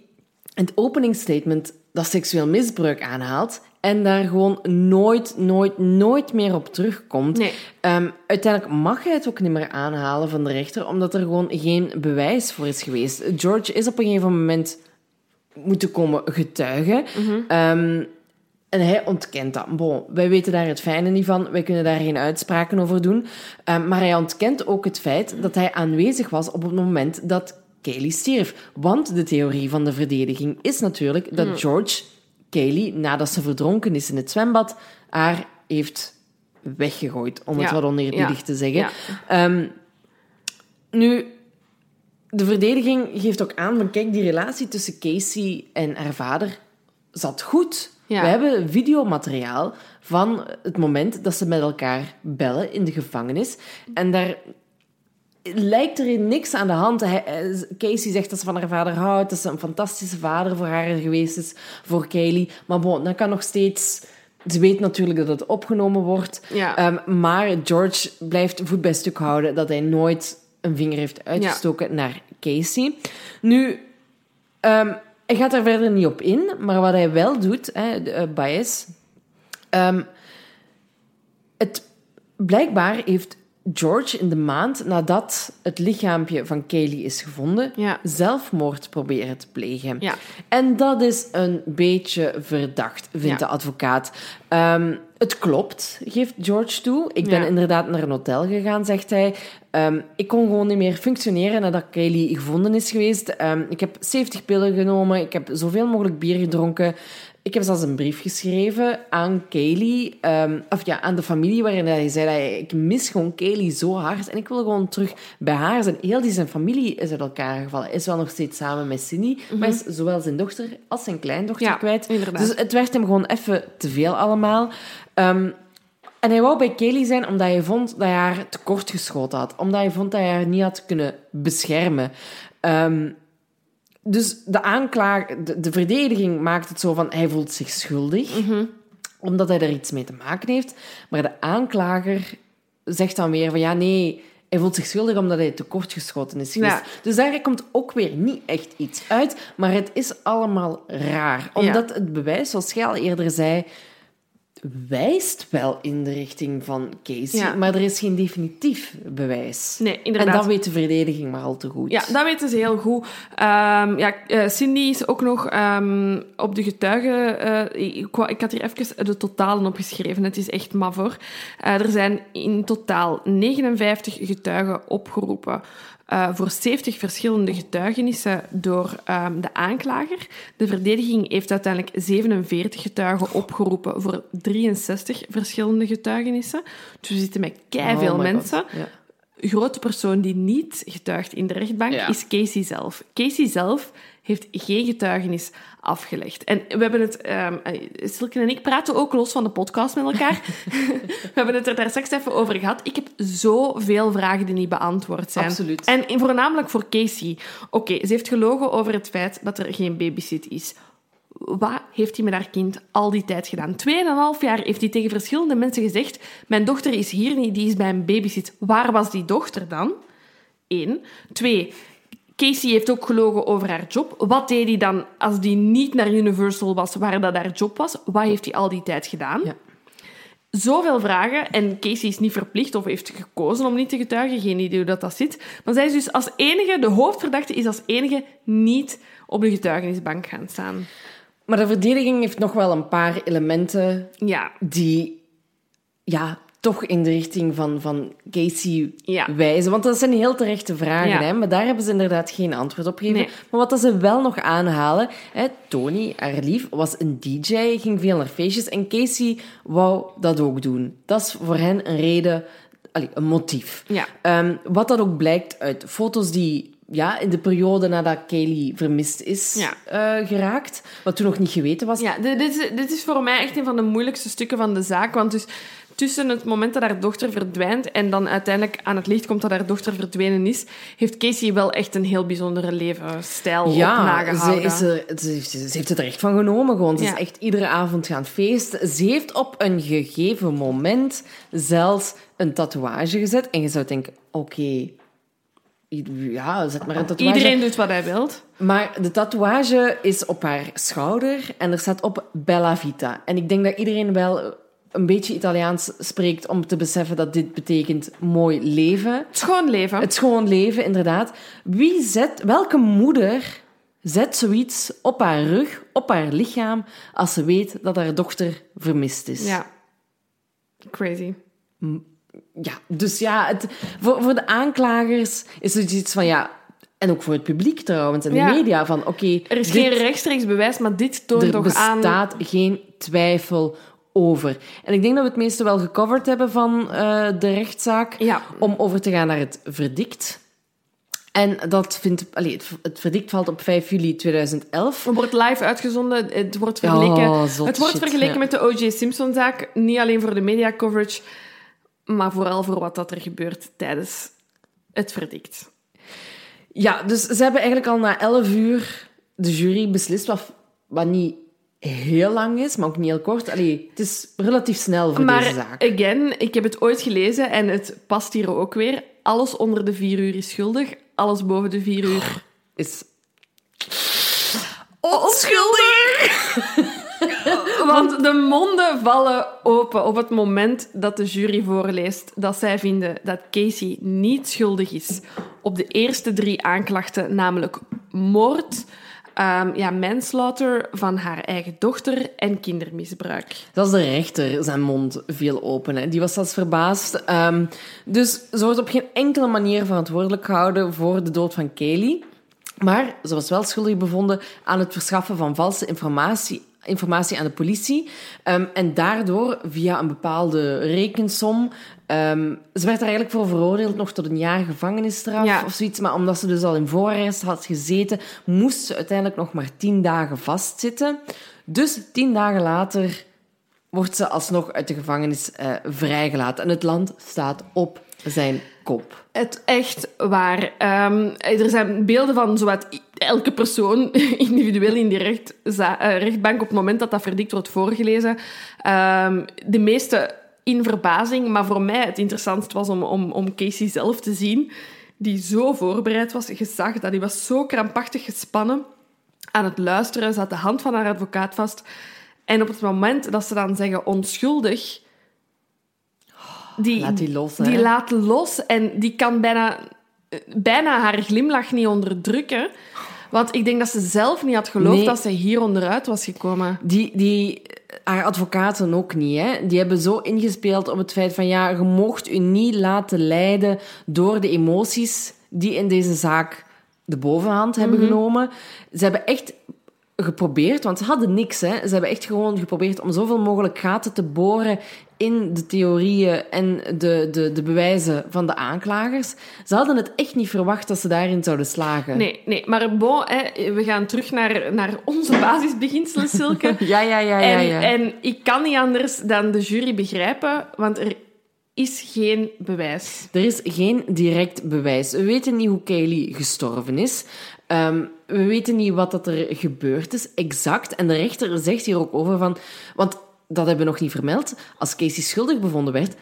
het openingsstatement dat seksueel misbruik aanhaalt en daar gewoon nooit, nooit, nooit meer op terugkomt. Nee. Ehm, uiteindelijk mag hij het ook niet meer aanhalen van de rechter, omdat er gewoon geen bewijs voor is geweest. George is op een gegeven moment moeten komen getuigen. Ehm, en hij ontkent dat. Bon, wij weten daar het fijne niet van. Wij kunnen daar geen uitspraken over doen. Ehm, maar hij ontkent ook het feit dat hij aanwezig was op het moment dat Kaylee stierf. Want de theorie van de verdediging is natuurlijk dat George Kaylee, nadat ze verdronken is in het zwembad, haar heeft weggegooid, om het Ja. wat oneerbiedig Ja. te zeggen. Ja. Ehm, nu, de verdediging geeft ook aan van kijk, die relatie tussen Casey en haar vader zat goed. Ja. We hebben videomateriaal van het moment dat ze met elkaar bellen in de gevangenis. En daar lijkt er niks aan de hand. Eh, Casey zegt dat ze van haar vader houdt, dat ze een fantastische vader voor haar geweest is, voor Kaylee. Maar bon, dat kan nog steeds... Ze weet natuurlijk dat het opgenomen wordt. Ja. Ehm, maar George blijft voet bij stuk houden dat hij nooit een vinger heeft uitgestoken naar Casey. Nu, ehm, hij gaat daar verder niet op in, maar wat hij wel doet, hè, eh, Baez, ehm, het, blijkbaar heeft George in de maand nadat het lichaampje van Kaylee is gevonden, Ja. zelfmoord proberen te plegen. Ja. En dat is een beetje verdacht, vindt Ja. de advocaat. Ehm, het klopt, geeft George toe. Ik ben inderdaad naar een hotel gegaan, zegt hij. Ehm, ik kon gewoon niet meer functioneren nadat Kaylee gevonden is geweest. Ehm, ik heb 70 pillen genomen, ik heb zoveel mogelijk bier gedronken. Ik heb zelfs een brief geschreven aan Kaylee, ehm, of ja, aan de familie, waarin hij zei dat hij, ik mis gewoon Kaylee zo hard en ik wil gewoon terug bij haar zijn. Heel die zijn familie is uit elkaar gevallen. Hij is wel nog steeds samen met Cindy, maar is zowel zijn dochter als zijn kleindochter Ja, kwijt. inderdaad. Dus het werd hem gewoon even te veel allemaal. Ehm, en hij wou bij Kaylee zijn omdat hij vond dat hij haar tekort geschoten had. Omdat hij vond dat hij haar niet had kunnen beschermen. Ehm, dus de aanklager, de, de verdediging maakt het zo van hij voelt zich schuldig, omdat hij er iets mee te maken heeft. Maar de aanklager zegt dan weer van ja, nee, hij voelt zich schuldig omdat hij tekortgeschoten is geweest. Ja. Dus daar komt ook weer niet echt iets uit, maar het is allemaal raar. Omdat het bewijs, zoals jij al eerder zei, wijst wel in de richting van Casey, Ja. maar er is geen definitief bewijs. Nee, En inderdaad. dat weet de verdediging maar al te goed. Ja, dat weten ze heel goed. Ehm, ja, eh, Cindy is ook nog ehm, op de getuigen... eh, ik, ik had hier even de totalen opgeschreven. Het is echt maf, hoor. Eh, er zijn in totaal 59 getuigen opgeroepen. Eh, voor 70 verschillende getuigenissen door ehm, de aanklager. De verdediging heeft uiteindelijk 47 getuigen opgeroepen voor 63 verschillende getuigenissen. Dus we zitten met keiveel Oh God. mensen Ja. grote persoon die niet getuigt in de rechtbank Ja. is Casey zelf. Casey zelf heeft geen getuigenis afgelegd. En we hebben het... ehm eh, Silke en ik praten ook los van de podcast met elkaar. we hebben het er daar straks even over gehad. Ik heb zoveel vragen die niet beantwoord zijn. Absoluut. En voornamelijk voor Casey. Oké, ze heeft gelogen over het feit dat er geen babysit is. Wat heeft hij met haar kind al die tijd gedaan? Tweeënhalf jaar heeft hij tegen verschillende mensen gezegd: Mijn dochter is hier niet, die is bij een babysit. Waar was die dochter dan? Eén. Twee. Casey heeft ook gelogen over haar job. Wat deed hij dan als die niet naar Universal was, waar dat haar job was? Wat heeft hij al die tijd gedaan? Ja. Zoveel vragen. En Casey is niet verplicht of heeft gekozen om niet te getuigen. Geen idee hoe dat, dat zit. Maar zij is dus als enige, de hoofdverdachte is als enige niet op de getuigenisbank gaan staan. Maar de verdediging heeft nog wel een paar elementen Ja, die ja, toch in de richting van, van Casey Ja. wijzen. Want dat zijn heel terechte vragen, Ja. hè? maar daar hebben ze inderdaad geen antwoord op gegeven. Nee. Maar wat dat ze wel nog aanhalen, hè, Tony, haar lief, was een DJ, ging veel naar feestjes en Casey wou dat ook doen. Dat is voor hen een reden, allee, een motief. Ja. Ehm, wat dat ook blijkt uit foto's die ja, in de periode nadat Kaylee vermist is Ja. eh, geraakt, wat toen nog niet geweten was. Ja, dit, dit, is, dit is voor mij echt een van de moeilijkste stukken van de zaak. Want dus tussen het moment dat haar dochter verdwijnt en dan uiteindelijk aan het licht komt dat haar dochter verdwenen is, heeft Casey wel echt een heel bijzondere levensstijl Ja, ze, nagehouden. is er, ze, heeft- ze heeft het er echt van genomen. Gewoon. Ze Ja. is echt iedere avond gaan feesten. Ze heeft op een gegeven moment zelfs een tatoeage gezet. En je zou denken, oké, ja, zet maar een tatoeage. Iedereen doet wat hij wil. Maar de tatoeage is op haar schouder en er staat op Bella Vita. En ik denk dat iedereen wel een beetje Italiaans spreekt om te beseffen dat dit betekent mooi leven. Het schoon leven. Het schoon leven, inderdaad. Wie zet, welke moeder zet zoiets op haar rug, op haar lichaam, als ze weet dat haar dochter vermist is. Ja. Crazy. Ja, dus ja, het, voor, voor de aanklagers is het iets van ja. En ook voor het publiek trouwens en Ja. de media van oké. Er is dit- geen rechtstreeks bewijs, maar dit toont er toch aan... bestaat geen twijfel over. En ik denk dat we het meeste wel gecoverd hebben van eh, de rechtszaak. Ja. Om over te gaan naar het verdict. En dat vindt... Allee, het, het verdict valt op 5 juli 2011. Het wordt live uitgezonden. Het wordt vergeleken, Oh, het wordt shit, vergeleken ja. met de O.J. Simpson-zaak. Niet alleen voor de media coverage, maar vooral voor wat dat er gebeurt tijdens het verdict. Ja, dus ze hebben eigenlijk al na 11 uur de jury beslist, wat, wat niet heel lang is, maar ook niet heel kort. Allee, het is relatief snel voor Maar deze zaak. again, ik heb het ooit gelezen en het past hier ook weer. Alles onder de vier uur is schuldig. Alles boven de vier uur Is onschuldig. Want de monden vallen open op het moment dat de jury voorleest dat zij vinden dat Casey niet schuldig is op de eerste drie aanklachten, namelijk moord, ehm, ja, manslaughter van haar eigen dochter en kindermisbruik. Dat de rechter, zijn mond viel open. Hè. Die was zelfs verbaasd. Ehm, dus ze wordt op geen enkele manier verantwoordelijk gehouden voor de dood van Kaylee. Maar ze was wel schuldig bevonden aan het verschaffen van valse informatie, informatie aan de politie. Ehm, en daardoor, via een bepaalde rekensom... ehm, ze werd er eigenlijk voor veroordeeld nog tot een jaar gevangenisstraf Ja. of zoiets. Maar omdat ze dus al in voorarrest had gezeten, moest ze uiteindelijk nog maar tien dagen vastzitten. Dus tien dagen later wordt ze alsnog uit de gevangenis eh, vrijgelaten. En het land staat op zijn kop. Het echt waar. Ehm, er zijn beelden van zowat elke persoon individueel in die rechtza- eh, rechtbank op het moment dat dat verdict wordt voorgelezen. Ehm, de meeste in verbazing, maar voor mij het interessantst was om, om, om Casey zelf te zien, die zo voorbereid was. Je zag dat hij was zo krampachtig gespannen aan het luisteren. Had de hand van haar advocaat vast. En op het moment dat ze dan zeggen onschuldig... Die, Laat die los, hè. Die laat los en die kan bijna, bijna haar glimlach niet onderdrukken. Want ik denk dat ze zelf niet had geloofd Nee. dat ze hier onderuit was gekomen. Die, die, haar advocaten ook niet. Hè? Die hebben zo ingespeeld op het feit van... Ja, je mocht u niet laten leiden door de emoties die in deze zaak de bovenhand hebben genomen. Ze hebben echt geprobeerd, want ze hadden niks. Hè? Ze hebben echt gewoon geprobeerd om zoveel mogelijk gaten te boren in de theorieën en de, de, de bewijzen van de aanklagers. Ze hadden het echt niet verwacht dat ze daarin zouden slagen. Nee, nee. Maar bon, hè, we gaan terug naar, naar onze basisbeginselen, Silke. Ja, ja, ja, ja. en, ja. en ik kan niet anders dan de jury begrijpen, want er is geen bewijs. Er is geen direct bewijs. We weten niet hoe Kaylee gestorven is. Ehm, we weten niet wat dat er gebeurd is, exact. En de rechter zegt hier ook over van... Want dat hebben we nog niet vermeld. Als Casey schuldig bevonden werd,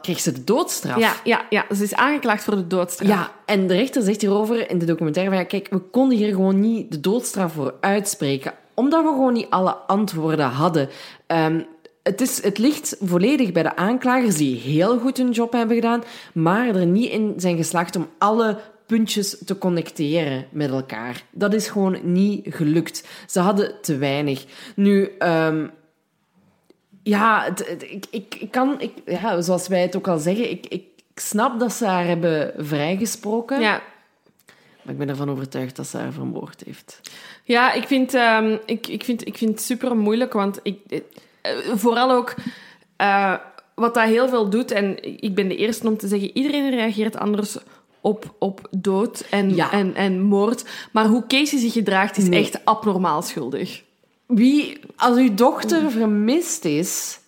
kreeg ze de doodstraf. Ja, ja, ja, ze is aangeklaagd voor de doodstraf. Ja, en de rechter zegt hierover in de documentaire van... Ja, kijk, we konden hier gewoon niet de doodstraf voor uitspreken. Omdat we gewoon niet alle antwoorden hadden. Ehm, het, is, het ligt volledig bij de aanklagers die heel goed hun job hebben gedaan, maar er niet in zijn geslaagd om alle puntjes te connecteren met elkaar. Dat is gewoon niet gelukt. Ze hadden te weinig. Nu... ehm, ja, het- het- ik, ik, ik kan, ik, ja, zoals wij het ook al zeggen, ik, ik, ik snap dat ze haar hebben vrijgesproken. ja. Maar ik ben ervan overtuigd dat ze haar vermoord heeft. Ja, ik vind, ehm, ik, ik, vind, ik vind het super moeilijk, want ik, eh, vooral ook eh, wat dat heel veel doet, en ik ben de eerste om te zeggen, iedereen reageert anders op, op dood en, Ja. en, en moord. Maar hoe Casey zich gedraagt is Nee. echt abnormaal schuldig. Wie, als uw dochter vermist is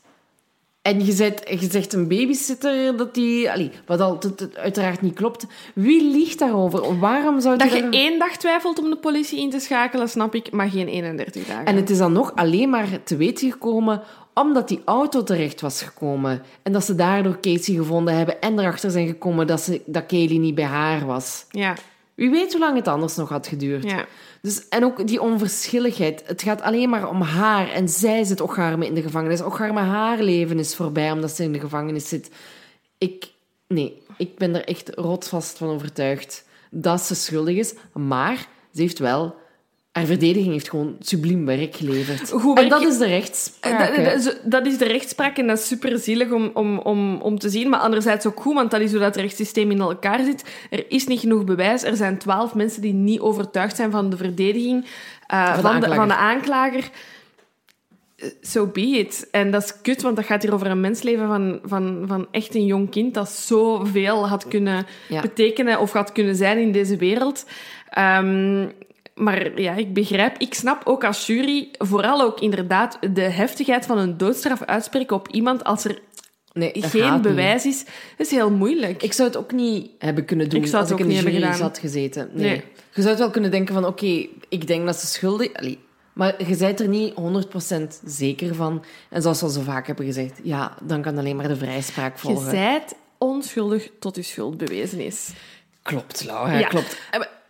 en je zegt, je zegt een babysitter dat die... Allee, wat al, het- het uiteraard niet klopt. Wie liegt daarover? Waarom zou Dat je één dag twijfelt om de politie in te schakelen, snap ik, maar geen 31 dagen. En het is dan nog alleen maar te weten gekomen omdat die auto terecht was gekomen. En dat ze daardoor Casey gevonden hebben en erachter zijn gekomen dat, ze, dat Kaylee niet bij haar was. Ja, Wie weet hoe lang het anders nog had geduurd. ja. Dus, en ook die onverschilligheid. Het gaat alleen maar om haar. En zij zit Ocharme in de gevangenis. Ocharme, haar leven is voorbij omdat ze in de gevangenis zit. Ik, nee, ik ben er echt rotsvast van overtuigd dat ze schuldig is. Maar ze heeft wel haar verdediging heeft gewoon subliem werk geleverd. Goed en werk- dat is de rechtspraak. Dat, hè. dat, is- dat is de rechtspraak en dat is super zielig om, om, om, om te zien. Maar anderzijds ook goed, want dat is hoe dat rechtssysteem in elkaar zit. Er is niet genoeg bewijs. Er zijn twaalf mensen die niet overtuigd zijn van de verdediging eh, Van de van, de, aanklager. van de aanklager. Eh, So be it. En dat is kut, want dat gaat hier over een mensleven van, van, van echt een jong kind dat zoveel had kunnen Ja. betekenen of had kunnen zijn in deze wereld. Ehm, maar ja, ik begrijp, ik snap ook als jury vooral ook inderdaad de heftigheid van een doodstraf uitspreken op iemand als er Nee, geen niet. bewijs is. Dat is heel moeilijk. Ik zou het ook niet hebben kunnen doen Ik zou het als ik in de jury zat gezeten. Nee. Nee. Je zou het wel kunnen denken van, oké, ik denk dat ze schuldig... Allee, maar je bent er niet 100% zeker van. En zoals we al zo vaak hebben gezegd, ja, dan kan alleen maar de vrijspraak je volgen. zijt onschuldig tot je schuld bewezen is. Klopt, Laura, Ja. klopt.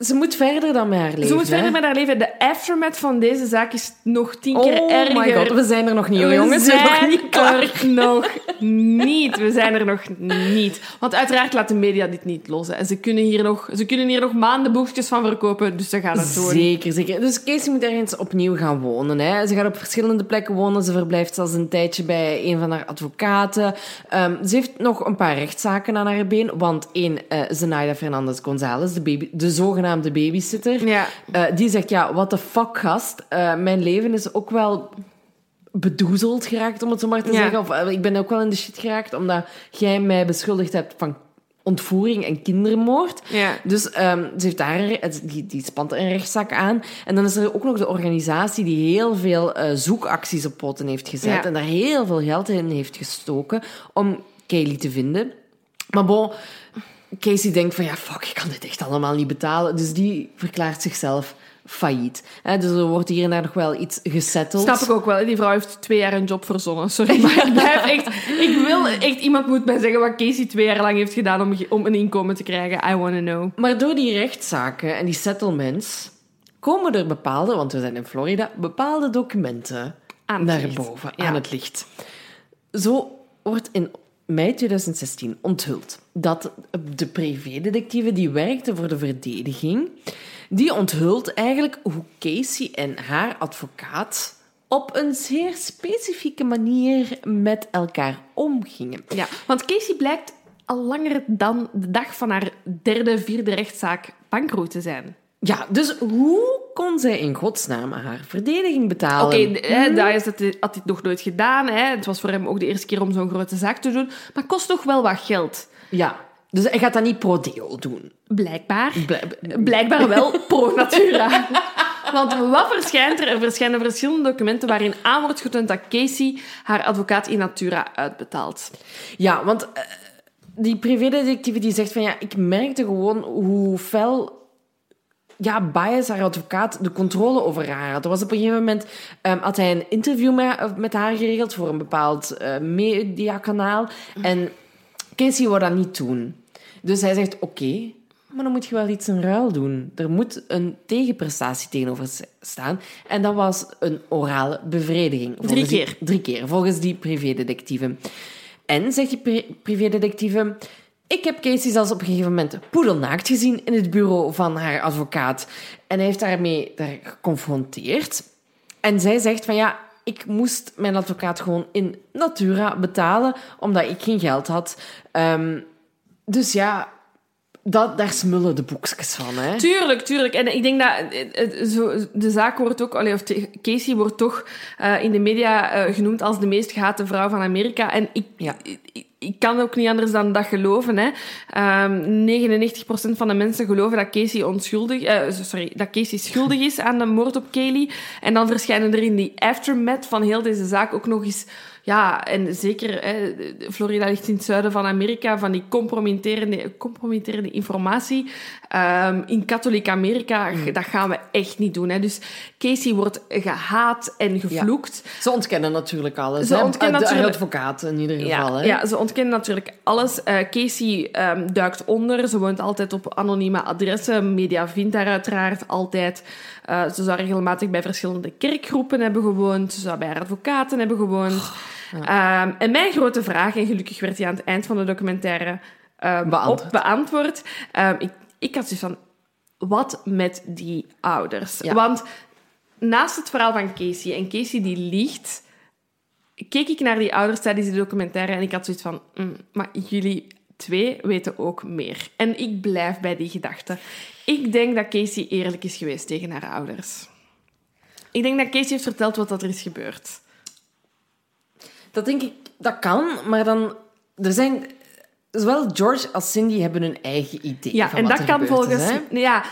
Ze moet verder dan met haar leven. Ze moet verder hè? met haar leven. De aftermath van deze zaak is nog tien keer Oh erger. my god, we zijn er nog niet, We jongens. We zijn nog niet klaar. er nog niet. We zijn er nog niet. Want uiteraard laat de media dit niet los. hè. En ze kunnen hier nog, ze kunnen hier nog maanden boekjes van verkopen, dus ze gaan het doen. Zeker, zeker. Dus Casey moet ergens opnieuw gaan wonen. Hè. Ze gaat op verschillende plekken wonen. Ze verblijft zelfs een tijdje bij een van haar advocaten. Ehm, ze heeft nog een paar rechtszaken aan haar been. Want één, eh Zenaida Fernandez González, de, baby, de zogenaamde babysitter, Ja. eh, die zegt, ja, what the fuck, gast. Eh, mijn leven is ook wel bedoezeld geraakt, om het zo maar te Ja. zeggen. Of eh, ik ben ook wel in de shit geraakt, omdat jij mij beschuldigd hebt van ontvoering en kindermoord. Ja. Dus ehm, ze heeft daar, een- die, die spant een rechtszaak aan. En dan is er ook nog de organisatie die heel veel zoekacties op poten heeft gezet. Ja. En daar heel veel geld in heeft gestoken om Kaylee te vinden. Maar bon, Casey denkt van ja, fuck, ik kan dit echt allemaal niet betalen. Dus die verklaart zichzelf failliet. Dus er wordt hier en daar nog wel iets gesetteld. Snap ik ook wel. Die vrouw heeft twee jaar een job verzonnen. Sorry, maar ik blijf echt... Ik wil echt... Iemand moet mij zeggen wat Casey twee jaar lang heeft gedaan om, om een inkomen te krijgen. I want to know. Maar door die rechtszaken en die settlements komen er bepaalde, want we zijn in Florida, bepaalde documenten naar boven, Ja. aan het licht. Zo wordt in mei 2016 onthuld dat de privédetectieve die werkte voor de verdediging, die onthult eigenlijk hoe Casey en haar advocaat op een zeer specifieke manier met elkaar omgingen. Ja, want Casey blijkt al langer dan de dag van haar derde, vierde rechtszaak bankroet te zijn. Ja, dus hoe kon zij in godsnaam haar verdediging betalen? Oké, d- hè, dat is dat had hij nog nooit gedaan. Hè. Het was voor hem ook de eerste keer om zo'n grote zaak te doen. Maar het kost toch wel wat geld. Ja, dus hij gaat dat niet pro deo doen. Blijkbaar. Bl- Blijkbaar wel pro natura. Want wat verschijnt er? Er verschijnen verschillende documenten waarin aan wordt getoond dat Casey haar advocaat in natura uitbetaalt. Ja, want eh, die privédetectieve die zegt van ja, ik merkte gewoon hoe fel ja, bias haar advocaat de controle over haar had. Er was op een gegeven moment ehm, had hij een interview met, met haar geregeld voor een bepaald eh, mediakanaal. En Casey wou dat niet doen. Dus hij zegt oké, maar dan moet je wel iets in ruil doen. Er moet een tegenprestatie tegenover staan. En dat was een orale bevrediging. Die- keer. drie keer, volgens die privédetectieve. En, zegt die pri- privédetectieve... Ik heb Casey zelfs op een gegeven moment poedelnaakt gezien in het bureau van haar advocaat. En hij heeft daarmee daar geconfronteerd. En zij zegt van ja, ik moest mijn advocaat gewoon in natura betalen, omdat ik geen geld had. Ehm, dus ja, dat, daar smullen de boekjes van. Hè? Tuurlijk, tuurlijk. En ik denk dat eh, eh, zo, de zaak wordt ook, allee, of Casey wordt toch eh, in de media eh, genoemd als de meest gehate vrouw van Amerika. En ik, Ja. ik, ik- kan ook niet anders dan dat geloven. Hè. Ehm 99% van de mensen geloven dat Casey onschuldig, eh, sorry, dat Casey schuldig is aan de moord op Kaylee. En dan verschijnen er in die aftermath van heel deze zaak ook nog eens ja, en zeker, hè, Florida ligt in het zuiden van Amerika, van die compromitterende, compromitterende informatie. Ehm, in katholiek Amerika, Mm. dat gaan we echt niet doen. Hè. Dus Casey wordt gehaat en gevloekt. Ze ontkennen natuurlijk alles. Ze ontkennen de, de natuurlijk- advocaat in ieder geval. Ja, hè? ja, ze ontkennen natuurlijk alles. Eh, Casey ehm, duikt onder. Ze woont altijd op anonieme adressen. Media vindt haar uiteraard altijd. Eh, ze zou regelmatig bij verschillende kerkgroepen hebben gewoond. Ze zou bij haar advocaten hebben gewoond. Ehm, en mijn grote vraag, en gelukkig werd die aan het eind van de documentaire Beantwoord. op beantwoord. Ik, ik had zoiets van, wat met die ouders? Ja. Want naast het verhaal van Casey, en Casey die liegt, keek ik naar die ouders tijdens die documentaire en ik had zoiets van, mm, maar jullie twee weten ook meer. En ik blijf bij die gedachte. Ik denk dat Casey eerlijk is geweest tegen haar ouders. Ik denk dat Casey heeft verteld wat er is gebeurd. Dat denk ik, dat kan, maar dan... Er zijn... Zowel George als Cindy hebben hun eigen idee Ja, van en wat dat er kan volgens... is, hè. ja,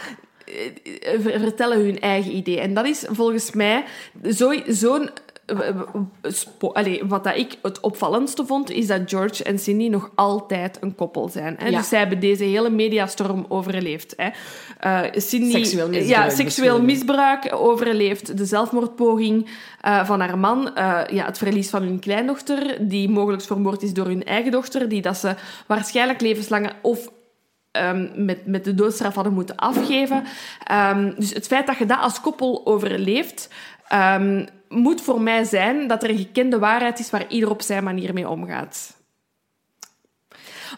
eh, ver- vertellen hun eigen idee. En dat is volgens mij zo- zo'n... eh, eh, Allee, wat dat ik het opvallendste vond, is dat George en Cindy nog altijd een koppel zijn. Hè? Ja. Dus zij hebben deze hele mediastorm overleefd. Hè? Eh, Cindy, Seksueel misbruik Ja, seksueel misbruik overleefd. De zelfmoordpoging eh, van haar man. eh, ja, het verlies van hun kleindochter, die mogelijk vermoord is door hun eigen dochter, die dat ze waarschijnlijk levenslang of ehm, met, met de doodstraf hadden moeten afgeven. Ehm, dus het feit dat je dat als koppel overleeft, ehm, moet voor mij zijn dat er een gekende waarheid is waar ieder op zijn manier mee omgaat.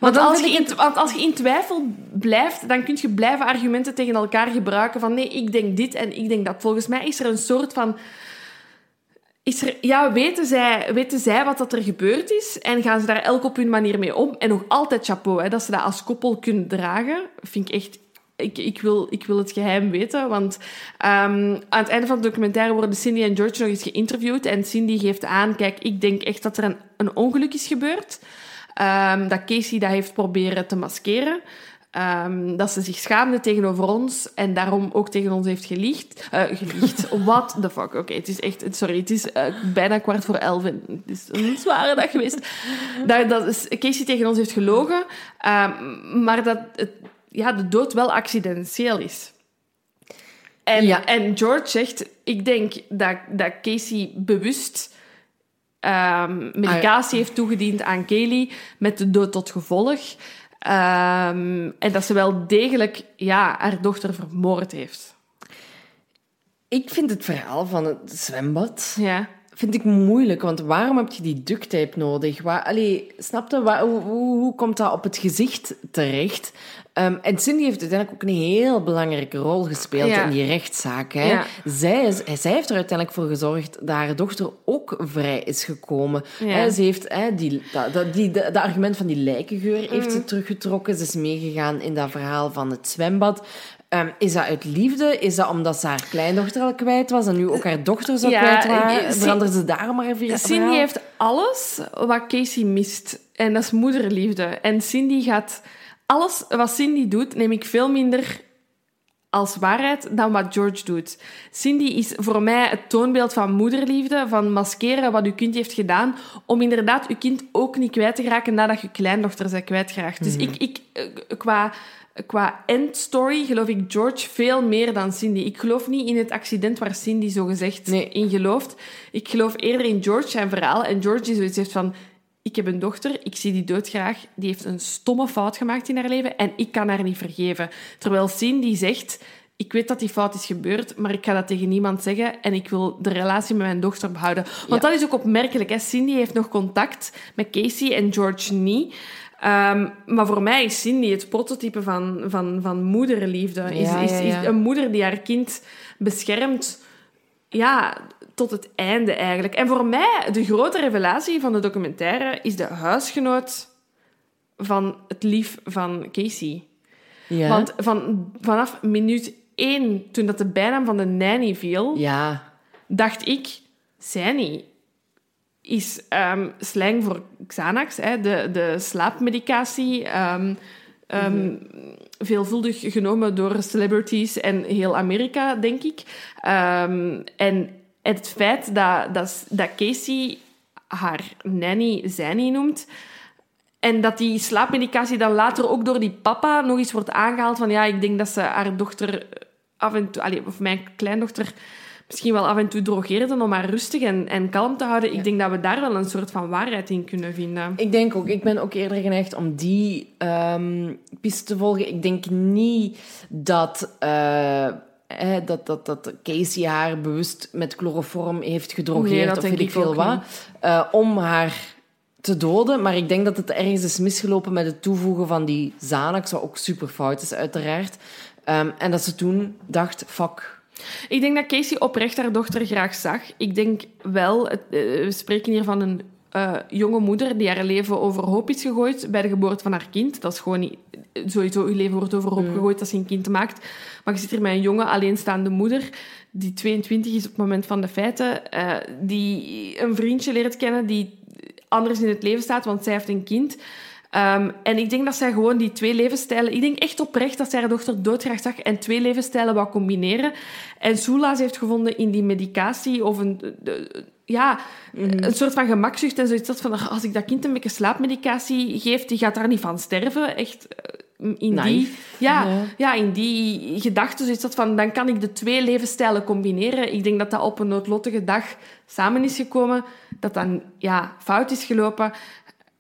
Want als, je in, want als je in twijfel blijft, dan kun je blijven argumenten tegen elkaar gebruiken van nee, ik denk dit en ik denk dat. Volgens mij is er een soort van... Is er, ja, weten zij, weten zij wat dat er gebeurd is en gaan ze daar elk op hun manier mee om? En nog altijd chapeau, hè, dat ze dat als koppel kunnen dragen. Vind ik echt... Ik, ik, wil, ik wil het geheim weten, want ehm, aan het einde van de documentaire worden Cindy en George nog eens geïnterviewd. En Cindy geeft aan, kijk, ik denk echt dat er een, een ongeluk is gebeurd. Ehm, dat Casey dat heeft proberen te maskeren. Ehm, dat ze zich schaamde tegenover ons en daarom ook tegen ons heeft geliegd. Eh geliegd. What the fuck. Oké, het is echt... Sorry, het is eh, bijna kwart voor elf en het is een zware dag geweest. Dat, dat is, Casey tegen ons heeft gelogen, maar dat het, ja, de dood wel accidenteel is. En, Ja. en George zegt, ik denk dat, dat Casey bewust ehm, medicatie heeft toegediend aan Kaylee met de dood tot gevolg. Ehm, en dat ze wel degelijk ja, haar dochter vermoord heeft. Ik vind het verhaal van het zwembad Ja. vind ik moeilijk, want waarom heb je die duct tape nodig? Waar, allee, snap je, waar- hoe, hoe komt dat op het gezicht terecht? Ehm, en Cindy heeft uiteindelijk ook een heel belangrijke rol gespeeld Ja. in die rechtszaak. Hè? Ja. Zij, is, zij heeft er uiteindelijk voor gezorgd dat haar dochter ook vrij is gekomen. Ja. Hè, ze heeft hè, die, dat, dat, die, de argument van die lijkengeur heeft Mm. ze teruggetrokken. Ze is meegegaan in dat verhaal van het zwembad. Ehm, is dat uit liefde? Is dat omdat ze haar kleindochter al kwijt was en nu ook haar dochter zou Ja, kwijt waren? Cin- Veranderde ze daarom haar ver- Cindy heeft alles wat Casey mist. En dat is moederliefde. En Cindy gaat... Alles wat Cindy doet, neem ik veel minder als waarheid dan wat George doet. Cindy is voor mij het toonbeeld van moederliefde, van maskeren wat uw kind heeft gedaan, om inderdaad uw kind ook niet kwijt te geraken nadat je kleindochter bent kwijtgeraakt. Dus ik, ik, eh, qua, qua endstory geloof ik George veel meer dan Cindy. Ik geloof niet in het accident waar Cindy zogezegd Nee. in gelooft. Ik geloof eerder in George zijn verhaal. En George die zoiets heeft van... Ik heb een dochter, ik zie die dood graag. Die heeft een stomme fout gemaakt in haar leven en ik kan haar niet vergeven. Terwijl Cindy zegt... Ik weet dat die fout is gebeurd, maar ik ga dat tegen niemand zeggen en ik wil de relatie met mijn dochter behouden. Want Ja. dat is ook opmerkelijk. Hè? Cindy heeft nog contact met Casey en George niet. Ehm, maar voor mij is Cindy het prototype van, van, van moederliefde. Is, Ja, is, ja, ja. is een moeder die haar kind beschermt ja, tot het einde eigenlijk. En voor mij, de grote revelatie van de documentaire is de huisgenoot van het lief van Casey. Ja. Want van, vanaf minuut één, toen dat de bijnaam van de nanny viel, ja. dacht ik, Zanny is ehm, slang voor Xanax, hè, de, de slaapmedicatie. ehm, ehm, Veelvuldig genomen door celebrities en heel Amerika, denk ik. En het feit dat, dat, dat Casey haar nanny Zanny noemt, en dat die slaapmedicatie dan later ook door die papa nog eens wordt aangehaald van ja, ik denk dat ze haar dochter af en toe, of mijn kleindochter misschien wel af en toe drogeerde om haar rustig en, en kalm te houden. Ik denk dat we daar wel een soort van waarheid in kunnen vinden. Ik denk ook, ik ben ook eerder geneigd om die ehm piste te volgen. Ik denk niet dat, eh, dat, dat, dat Casey haar bewust met chloroform heeft gedrogeerd Nee, of weet ik veel wat, eh, om haar te doden. Maar ik denk dat het ergens is misgelopen met het toevoegen van die Xanax, wat ook super fout is uiteraard. Ehm, en dat ze toen dacht, fuck, Ik denk dat Casey oprecht haar dochter graag zag. Ik denk wel, eh, we spreken hier van een eh, jonge moeder die haar leven overhoop is gegooid bij de geboorte van haar kind. Dat is gewoon niet... Sowieso, je leven wordt overhoop gegooid als je een kind maakt. Maar je zit hier met een jonge, alleenstaande moeder die 22 is op het moment van de feiten, eh, die een vriendje leert kennen die anders in het leven staat, want zij heeft een kind. Ehm, en ik denk dat zij gewoon die twee levensstijlen... Ik denk echt oprecht dat zij haar dochter doodgraag zag en twee levensstijlen wou combineren. En Soela's heeft gevonden in die medicatie of een... de- ja, een soort van gemakzucht en zoiets dat van "Ah, als ik dat kind een beetje slaapmedicatie geef, die gaat daar niet van sterven. Echt eh, in die, ja, Ja. ja. in die gedachte zoiets dat van dan kan ik de twee levensstijlen combineren. Ik denk dat dat op een noodlottige dag samen is gekomen, dat dan ja, fout is gelopen.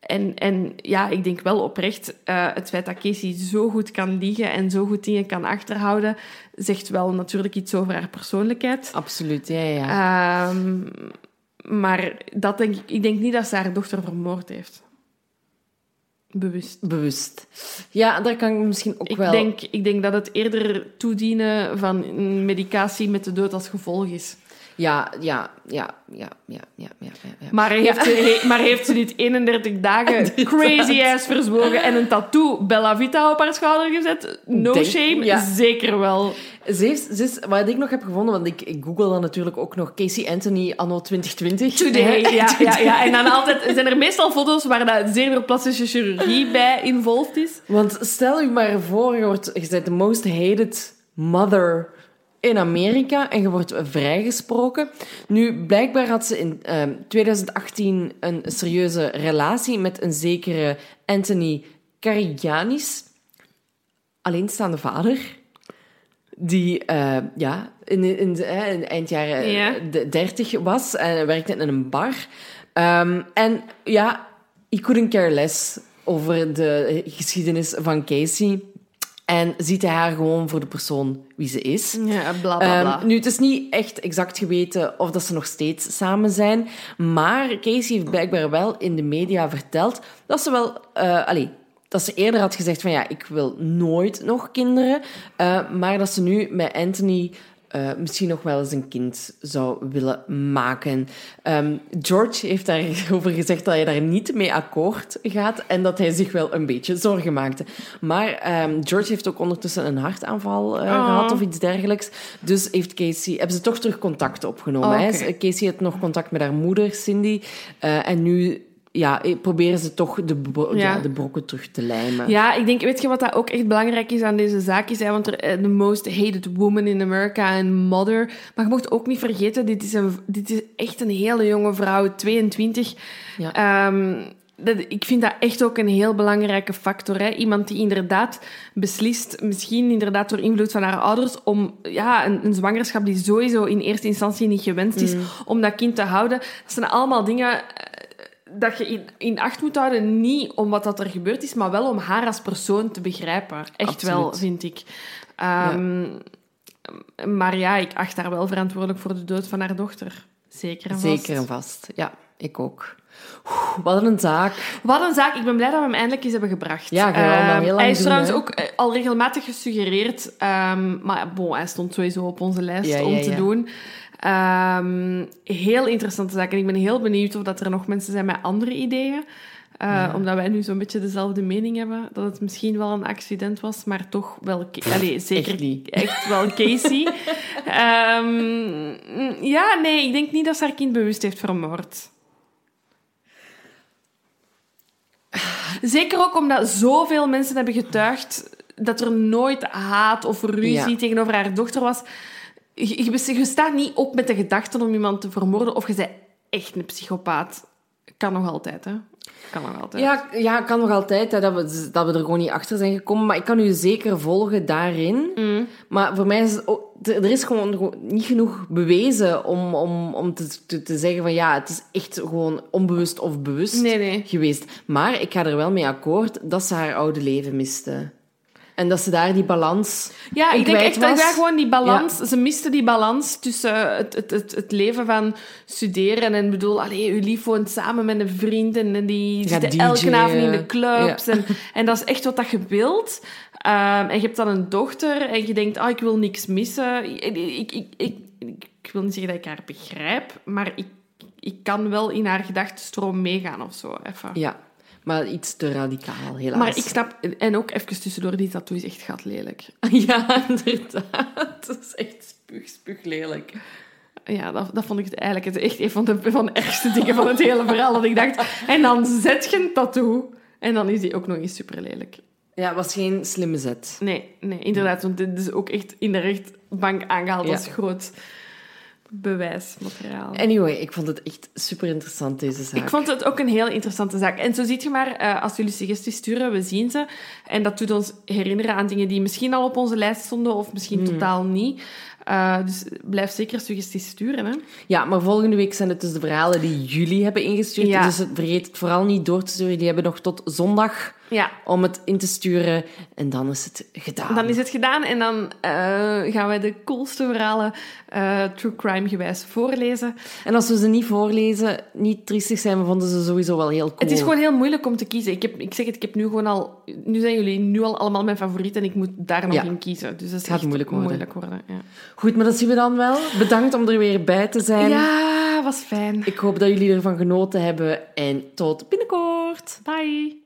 En, en ja, ik denk wel oprecht, eh, het feit dat Casey zo goed kan liegen en zo goed dingen kan achterhouden, zegt wel natuurlijk iets over haar persoonlijkheid. Absoluut, ja, ja. Ehm, maar dat denk ik, ik denk niet dat ze haar dochter vermoord heeft. Bewust. Bewust. Ja, daar kan ik misschien ook Ik wel... denk, ik denk dat het eerder toedienen van medicatie met de dood als gevolg is. Ja, ja, ja, ja, ja, ja, ja. Maar heeft, ze, maar heeft ze dit 31 dagen crazy ass verzwogen en een tattoo Bella Vita op haar schouder gezet? No Denk- shame, ja. zeker wel. Ze heeft, ze is, wat ik nog heb gevonden, want ik, ik google dan natuurlijk ook nog Casey Anthony anno 2020. Today, ja, ja, ja. En dan altijd zijn er meestal foto's waar dat zeer veel plastische chirurgie bij involved is. Want stel je maar voor, je, wordt, je bent de most hated mother in Amerika en je wordt vrijgesproken. Nu, blijkbaar had ze in ehm, 2018 een serieuze relatie met een zekere Anthony Karigianis, alleenstaande vader. Die eh, ja, in, in, de- eh, in eind jaren Ja. de 30 was en werkte in een bar. Ehm, en ja, he couldn't care less over de geschiedenis van Casey. En ziet hij haar gewoon voor de persoon wie ze is. Ja, bla bla bla. Ehm, nu, het is niet echt exact geweten of dat ze nog steeds samen zijn. Maar Casey heeft blijkbaar wel in de media verteld dat ze wel... eh allee, dat ze eerder had gezegd van ja, ik wil nooit nog kinderen. eh, maar dat ze nu met Anthony eh, misschien nog wel eens een kind zou willen maken. Ehm, George heeft daarover gezegd dat hij daar niet mee akkoord gaat en dat hij zich wel een beetje zorgen maakte. Maar ehm, George heeft ook ondertussen een hartaanval eh, Oh. gehad of iets dergelijks. Dus heeft Casey, hebben ze toch terug contact opgenomen. hè? Oké. Casey had nog contact met haar moeder, Cindy. eh, en nu ja, proberen ze toch de, bro- Ja. de brokken terug te lijmen. Ja, ik denk, weet je wat dat ook echt belangrijk is aan deze zaak? Is, hè, want er, eh, the most hated woman in America en mother. Maar je mocht ook niet vergeten, dit is, een, dit is echt een hele jonge vrouw, 22. Ja. Ehm, dat, ik vind dat echt ook een heel belangrijke factor. Hè? Iemand die inderdaad beslist, misschien inderdaad door invloed van haar ouders, om ja, een, een zwangerschap die sowieso in eerste instantie niet gewenst is, om dat kind te houden. Dat zijn allemaal dingen eh, dat je in, in acht moet houden, niet om wat dat er gebeurd is, maar wel om haar als persoon te begrijpen. Echt wel, vind ik. Ehm, Maar ja, ik acht haar wel verantwoordelijk voor de dood van haar dochter. Zeker en vast. Zeker en vast. Ja, ik ook. Oeh, wat een zaak. Wat een zaak. Ik ben blij dat we hem eindelijk eens hebben gebracht. Ja, Ehm, heel lang Hij is doen, trouwens ook eh, al regelmatig gesuggereerd. ehm, maar bon, hij stond sowieso op onze lijst Ja, om ja, te ja. doen. Ehm, heel interessante zaak. En ik ben heel benieuwd of dat er nog mensen zijn met andere ideeën. Eh, Omdat wij nu zo'n beetje dezelfde mening hebben. Dat het misschien wel een accident was, maar toch wel... Allee, zeker Echt niet. echt wel Casey. Ehm, ja, nee, ik denk niet dat ze haar kind bewust heeft vermoord. Zeker ook omdat zoveel mensen hebben getuigd dat er nooit haat of ruzie Ja. tegenover haar dochter was. Je, je, je staat niet op met de gedachte om iemand te vermoorden of je bent echt een psychopaat. Kan nog altijd, hè? Kan nog altijd. Ja, ja, kan nog altijd, hè, dat, we, dat we er gewoon niet achter zijn gekomen. Maar ik kan u zeker volgen daarin. Mm. Maar voor mij is het er is gewoon, gewoon niet genoeg bewezen om, om, om te, te, te zeggen van ja, het is echt gewoon onbewust of bewust Nee, nee. geweest. Maar ik ga er wel mee akkoord dat ze haar oude leven miste. En dat ze daar die balans Ja, ik denk echt dat daar gewoon die balans... Ze miste die balans tussen het, het, het, het leven van studeren en ik bedoel, allee, uw lief woont samen met een vriend en, die zitten elke avond in de clubs. Ja. En, en dat is echt wat dat je wilt. Ehm, en je hebt dan een dochter en je denkt, ah, ik wil niks missen. Ik, ik, ik, ik, ik wil niet zeggen dat ik haar begrijp, maar ik, ik kan wel in haar gedachtenstroom meegaan of zo. Even. Ja, maar iets te radicaal, helaas. Maar ik snap... En ook even tussendoor, die tattoo is echt gat lelijk. Ja, inderdaad. Dat is echt spuug, spuug lelijk. Ja, dat, dat vond ik het eigenlijk het echt een van de, van de ergste dingen van het hele verhaal. Dat ik dacht, en dan zet je een tattoo. En dan is die ook nog eens super lelijk. Ja, was geen slimme zet. Nee, nee, inderdaad. Want dit is ook echt in de rechtbank aangehaald Ja. als groot bewijsmateriaal. Anyway, ik vond het echt super interessant, deze zaak. Ik vond het ook een heel interessante zaak. En zo ziet je maar, eh, als jullie suggesties sturen, we zien ze. En dat doet ons herinneren aan dingen die misschien al op onze lijst stonden, of misschien Hmm. totaal niet. Eh, dus blijf zeker suggesties sturen. Hè? Ja, maar volgende week zijn het dus de verhalen die jullie hebben ingestuurd. Ja. Dus vergeet het vooral niet door te sturen. Die hebben nog tot zondag Ja, om het in te sturen. En dan is het gedaan. Dan is het gedaan en dan eh, gaan wij de coolste verhalen eh, true crime gewijs voorlezen. En als we ze niet voorlezen, niet triestig zijn, we vonden ze sowieso wel heel cool. Het is gewoon heel moeilijk om te kiezen. Ik, heb, ik zeg het, ik heb nu gewoon al... Nu zijn jullie nu al allemaal mijn favorieten en ik moet daar nog Ja. in kiezen. Dus dat is gaat moeilijk worden. moeilijk worden ja. Goed, maar dat zien we dan wel. Bedankt om er weer bij te zijn. ja, was fijn. Ik hoop dat jullie ervan genoten hebben. En tot binnenkort. Bye.